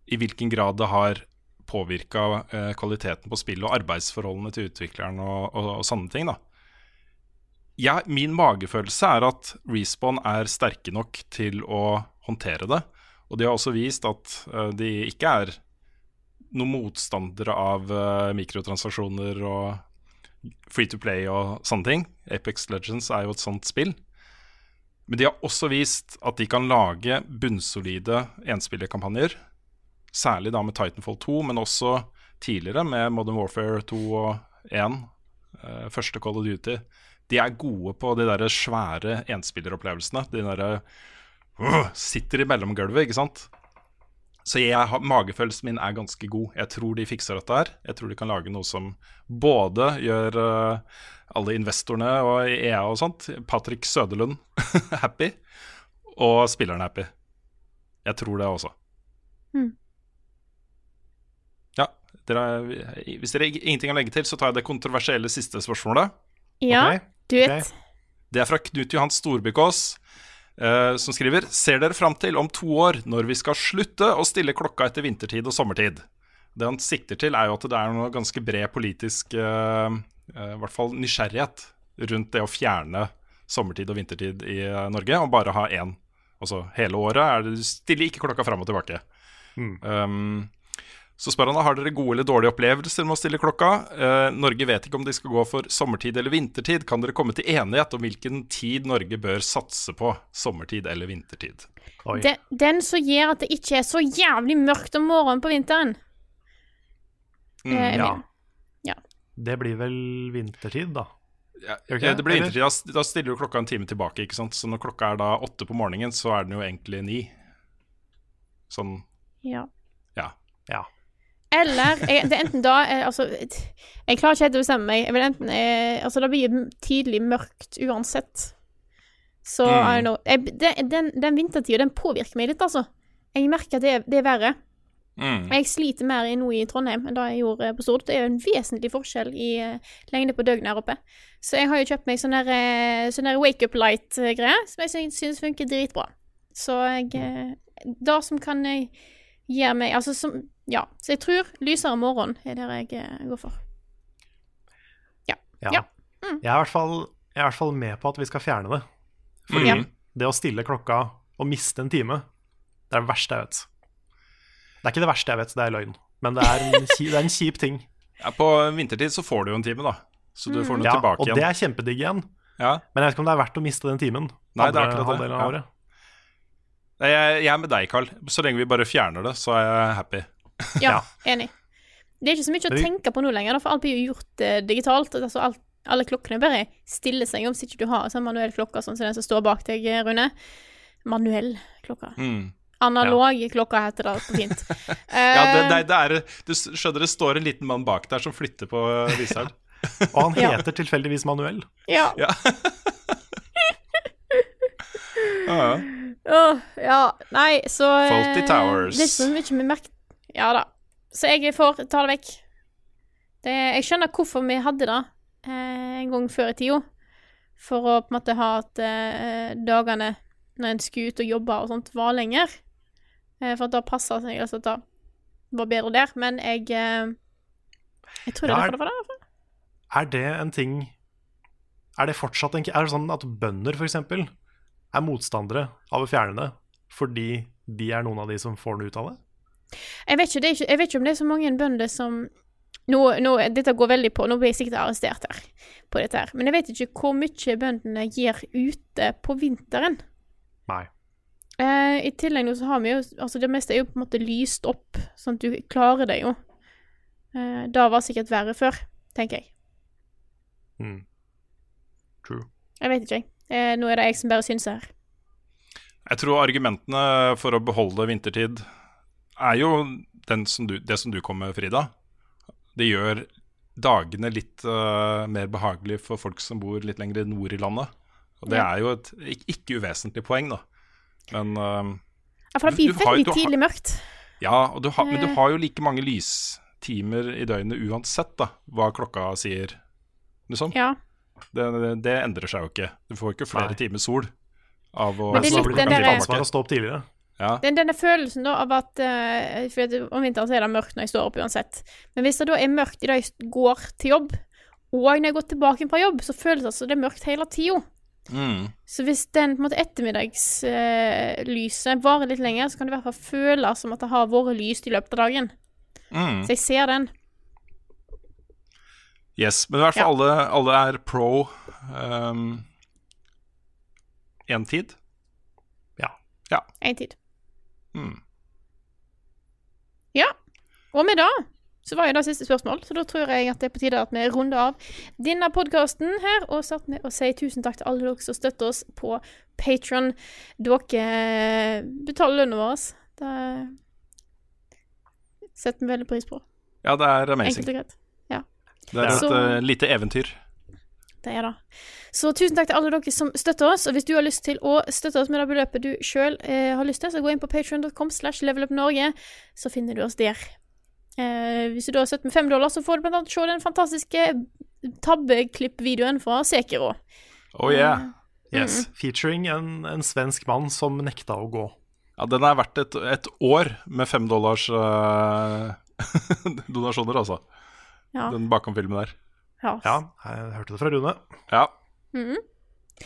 i hvilken grad det har påvirka kvaliteten på spillet og arbeidsforholdene til utvikleren og, og, og sånne ting. da. Ja, min magefølelse er at Respawn er sterke nok til å håndtere det. Og de har også vist at eh, de ikke er noen motstandere av eh, mikrotransaksjoner og free to play og sånne ting. Apex Legends er jo et sånt spill. Men de har også vist at de kan lage bunnsolide enspillerkampanjer. Særlig da med Titanfall 2, men også tidligere med Modern Warfare 2 og 1. eh, første Call of Duty. De er gode på de der svære enspilleropplevelsene. De derre uh, Sitter i mellomgulvet, ikke sant? Så jeg magefølelsen min er ganske god. Jeg tror de fikser dette her. Jeg tror de kan lage noe som både gjør uh, alle investorene og EA og sånt, Patrick Søderlund, happy, og spillerne happy. Jeg tror det også. Mm. Ja, dere, hvis dere ingenting har å legge til, så tar jeg det kontroversielle siste spørsmålet. Ja, Ok, du vet. Det er fra Knut Johan Storbykås, uh, som skriver Ser dere fram til om to år, når vi skal slutte å stille klokka etter vintertid og sommertid? Det han sikter til, er jo at det er noe ganske bred politisk uh, uh, I hvert fall nysgjerrighet rundt det å fjerne sommertid og vintertid i eh, Norge, og bare ha én. Altså hele året er det, du stiller ikke klokka fram og tilbake. Um, så spør han da, har dere gode eller dårlige opplevelser med å stille klokka. Eh, Norge vet ikke om de skal gå for sommertid eller vintertid. Kan dere komme til enighet om hvilken tid Norge bør satse på? Sommertid eller vintertid? Oi. Den, den som gjør at det ikke er så jævlig mørkt om morgenen på vinteren. Mm, Eh, ja. ja. Det blir vel vintertid, da. Ja, okay, det blir vintertid. Da, da stiller du klokka en time tilbake. ikke sant? Så når klokka er da åtte på morgenen, så er den jo egentlig ni. Sånn, Ja. ja. Ja. Eller jeg, det er enten da eh, Altså, jeg klarer ikke helt å bestemme meg. Jeg vil enten jeg, Altså, det blir tidlig mørkt uansett. Så Mm. I don't know. Jeg, den, den, den vintertida, den påvirker meg litt, altså. Jeg merker at det, det er verre. Mm. Jeg sliter mer nå i Trondheim enn da jeg gjorde på Stord. Det er jo en vesentlig forskjell i eh, lengde på døgnet her oppe. Så jeg har jo kjøpt meg sånn der, eh, sånn der wake up light-greie, som jeg synes syns funker dritbra. Så jeg eh, Det som kan eh, gjøre meg Altså som Ja. Så jeg tror lysere morgen er det jeg eh, går for. Ja. Ja. Jeg, er i hvert fall, jeg er i hvert fall med på at vi skal fjerne det. Fordi Mm. det å stille klokka og miste en time, det er det verste jeg vet. Det er ikke det verste jeg vet, det er løgn. Men det er en, ki- det er en kjip ting. Ja, på vintertid så får du jo en time, da. Så du får den Ja, tilbake og det er kjempedigg igjen. Ja. Men jeg vet ikke om det er verdt å miste den timen. Nei, det er akkurat det. Ja. Jeg, jeg er med deg, Carl. Så lenge vi bare fjerner det, så er jeg happy. Ja, enig. Det er ikke så mye å tenke på nå lenger, for alt blir jo gjort eh, digitalt. Altså, alt, alle klokkene bare stiller seg om så ikke du har sånn manuell klokke, sånn som den som står bak deg, Rune. Manuell klokke. Mm. Analog klokka heter det på fint. Ja, det, Eh, det, det er, du skjønner det står en liten mann bak der som flytter på viseren. Og han Ja. heter tilfeldigvis Manuel. ja. Ja. Ja, ja. Oh, ja. Nei, så eh, Faulty Towers. Det er ikke så mye vi merker Ja da. Så jeg får ta det vekk. Det, jeg skjønner hvorfor vi hadde det eh, en gang før i tida. For å på en måte ha at eh, dagene når en skulle ut og jobbe og sånt, var lenger. Eh, for at da passa seg altså at det var bedre der. Men jeg eh, Jeg tror det er er- derfor det var det. Er det en ting Er det fortsatt en Er det sånn at bønder, f.eks., er motstandere av å fjerne det fordi de er noen av de som får noe ut av det? Jeg vet ikke, det er ikke, jeg vet ikke om det er så mange bønder som nå, nå, Dette går veldig på Nå blir jeg sikkert arrestert her på dette her. Men jeg vet ikke hvor mye bøndene gir ute på vinteren. Nei. Eh, I tillegg nå så har vi jo Altså, det meste er jo på en måte lyst opp, sånn at du klarer det jo. Eh, det var sikkert verre før, tenker jeg. Mm. True. Jeg vet ikke, jeg. Eh, nå er det jeg som bare synser her. Jeg tror argumentene for å beholde vintertid er jo den som du, det som du kom med, Frida. Det gjør dagene litt uh, mer behagelig for folk som bor litt lenger nord i landet. Og det Ja. er jo et ikke, ikke uvesentlig poeng, da. Men uh, Ja, for det Du- blir veldig tidlig mørkt. Ja, og du har, men du har jo like mange lystimer i døgnet uansett, da, hva klokka sier. Liksom. Ja. Det, det, det endrer seg jo ikke. Du får ikke flere Nei. timer sol av å Men det er litt den derre- ansvar å stå opp tidligere. Ja. Den, denne følelsen da av at uh, For om vinteren så er det mørkt når jeg står opp uansett. Men hvis det da er mørkt idet jeg går til jobb, og når jeg går tilbake fra jobb, så føles det som det er mørkt hele tida. Mm. Så hvis den på ettermiddagslyset varer litt lenger, så kan det i hvert fall føles som at det har vært lyst i løpet av dagen. Mm. Så jeg ser den. Yes, men i hvert fall alle, alle er pro um, tid. Ja. Ja. Én tid. Mm. Ja. Og med det så var jo det siste spørsmål, så da tror jeg at det er på tide at vi runder av denne podkasten her, og satt med å si tusen takk til alle dere som støtter oss på Patron. Dere betaler lønna vår. Det setter vi veldig pris på. Ja, det er amazing. Enkelt og greit. Ja. Det er et Så- eh, lite eventyr. Det er det. Så tusen takk til alle dere som støtter oss. Og hvis du har lyst til å støtte oss med det beløpet du sjøl eh, har lyst til, så gå inn på patreon.com slash levelupnorge, så finner du oss der. Eh, hvis du da har støtt med fem dollar, så får du blant annet se den fantastiske tabbeklippvideoen fra Sekiro. Oh yeah. Yes. Featuring en, en svensk mann som nekta å gå. Ja, den er verdt et, et år med fem dollars uh, donasjoner, altså. Ja. Den bakom-filmen der. Ja. Ja, jeg hørte det fra Rune. Ja. Mm -hmm.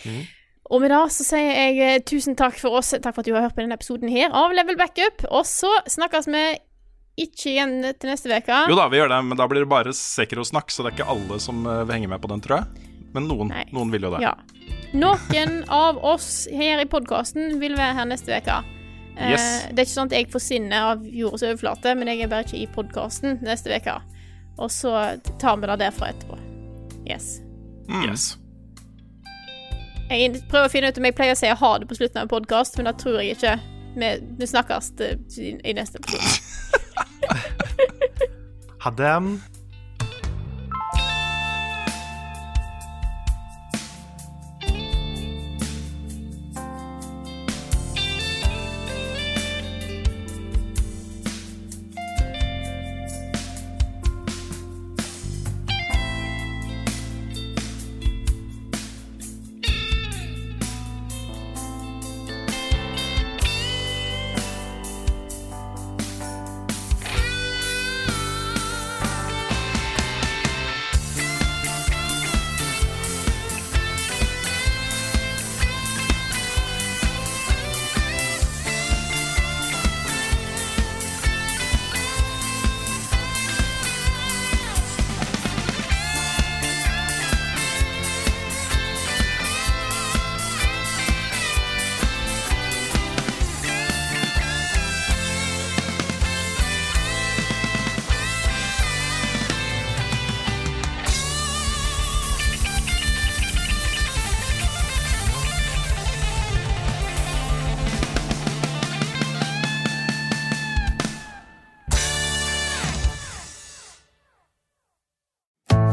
mm. Og med det så sier jeg eh, tusen takk for oss. Takk for at du har hørt på denne episoden her av Level Backup. Og så snakkes vi ikke igjen til neste uke. Jo da, vi gjør det, men da blir det bare Sekiro-snakk, så det er ikke alle som eh, vil henge med på den, tror jeg. Men noen, noen vil jo det. Ja. Noen av oss her i podkasten vil være her neste uke. Eh, Yes. det er ikke sånn at jeg forsvinner av jordens overflate, men jeg er bare ikke i podkasten neste uke. Og så tar vi det derfra etterpå. Yes. Yes. Jeg prøver å finne ut om jeg pleier å si ha det på slutten av en podkast, men det tror jeg ikke. Vi, vi snakkes eh, i, i neste episode. Ha det.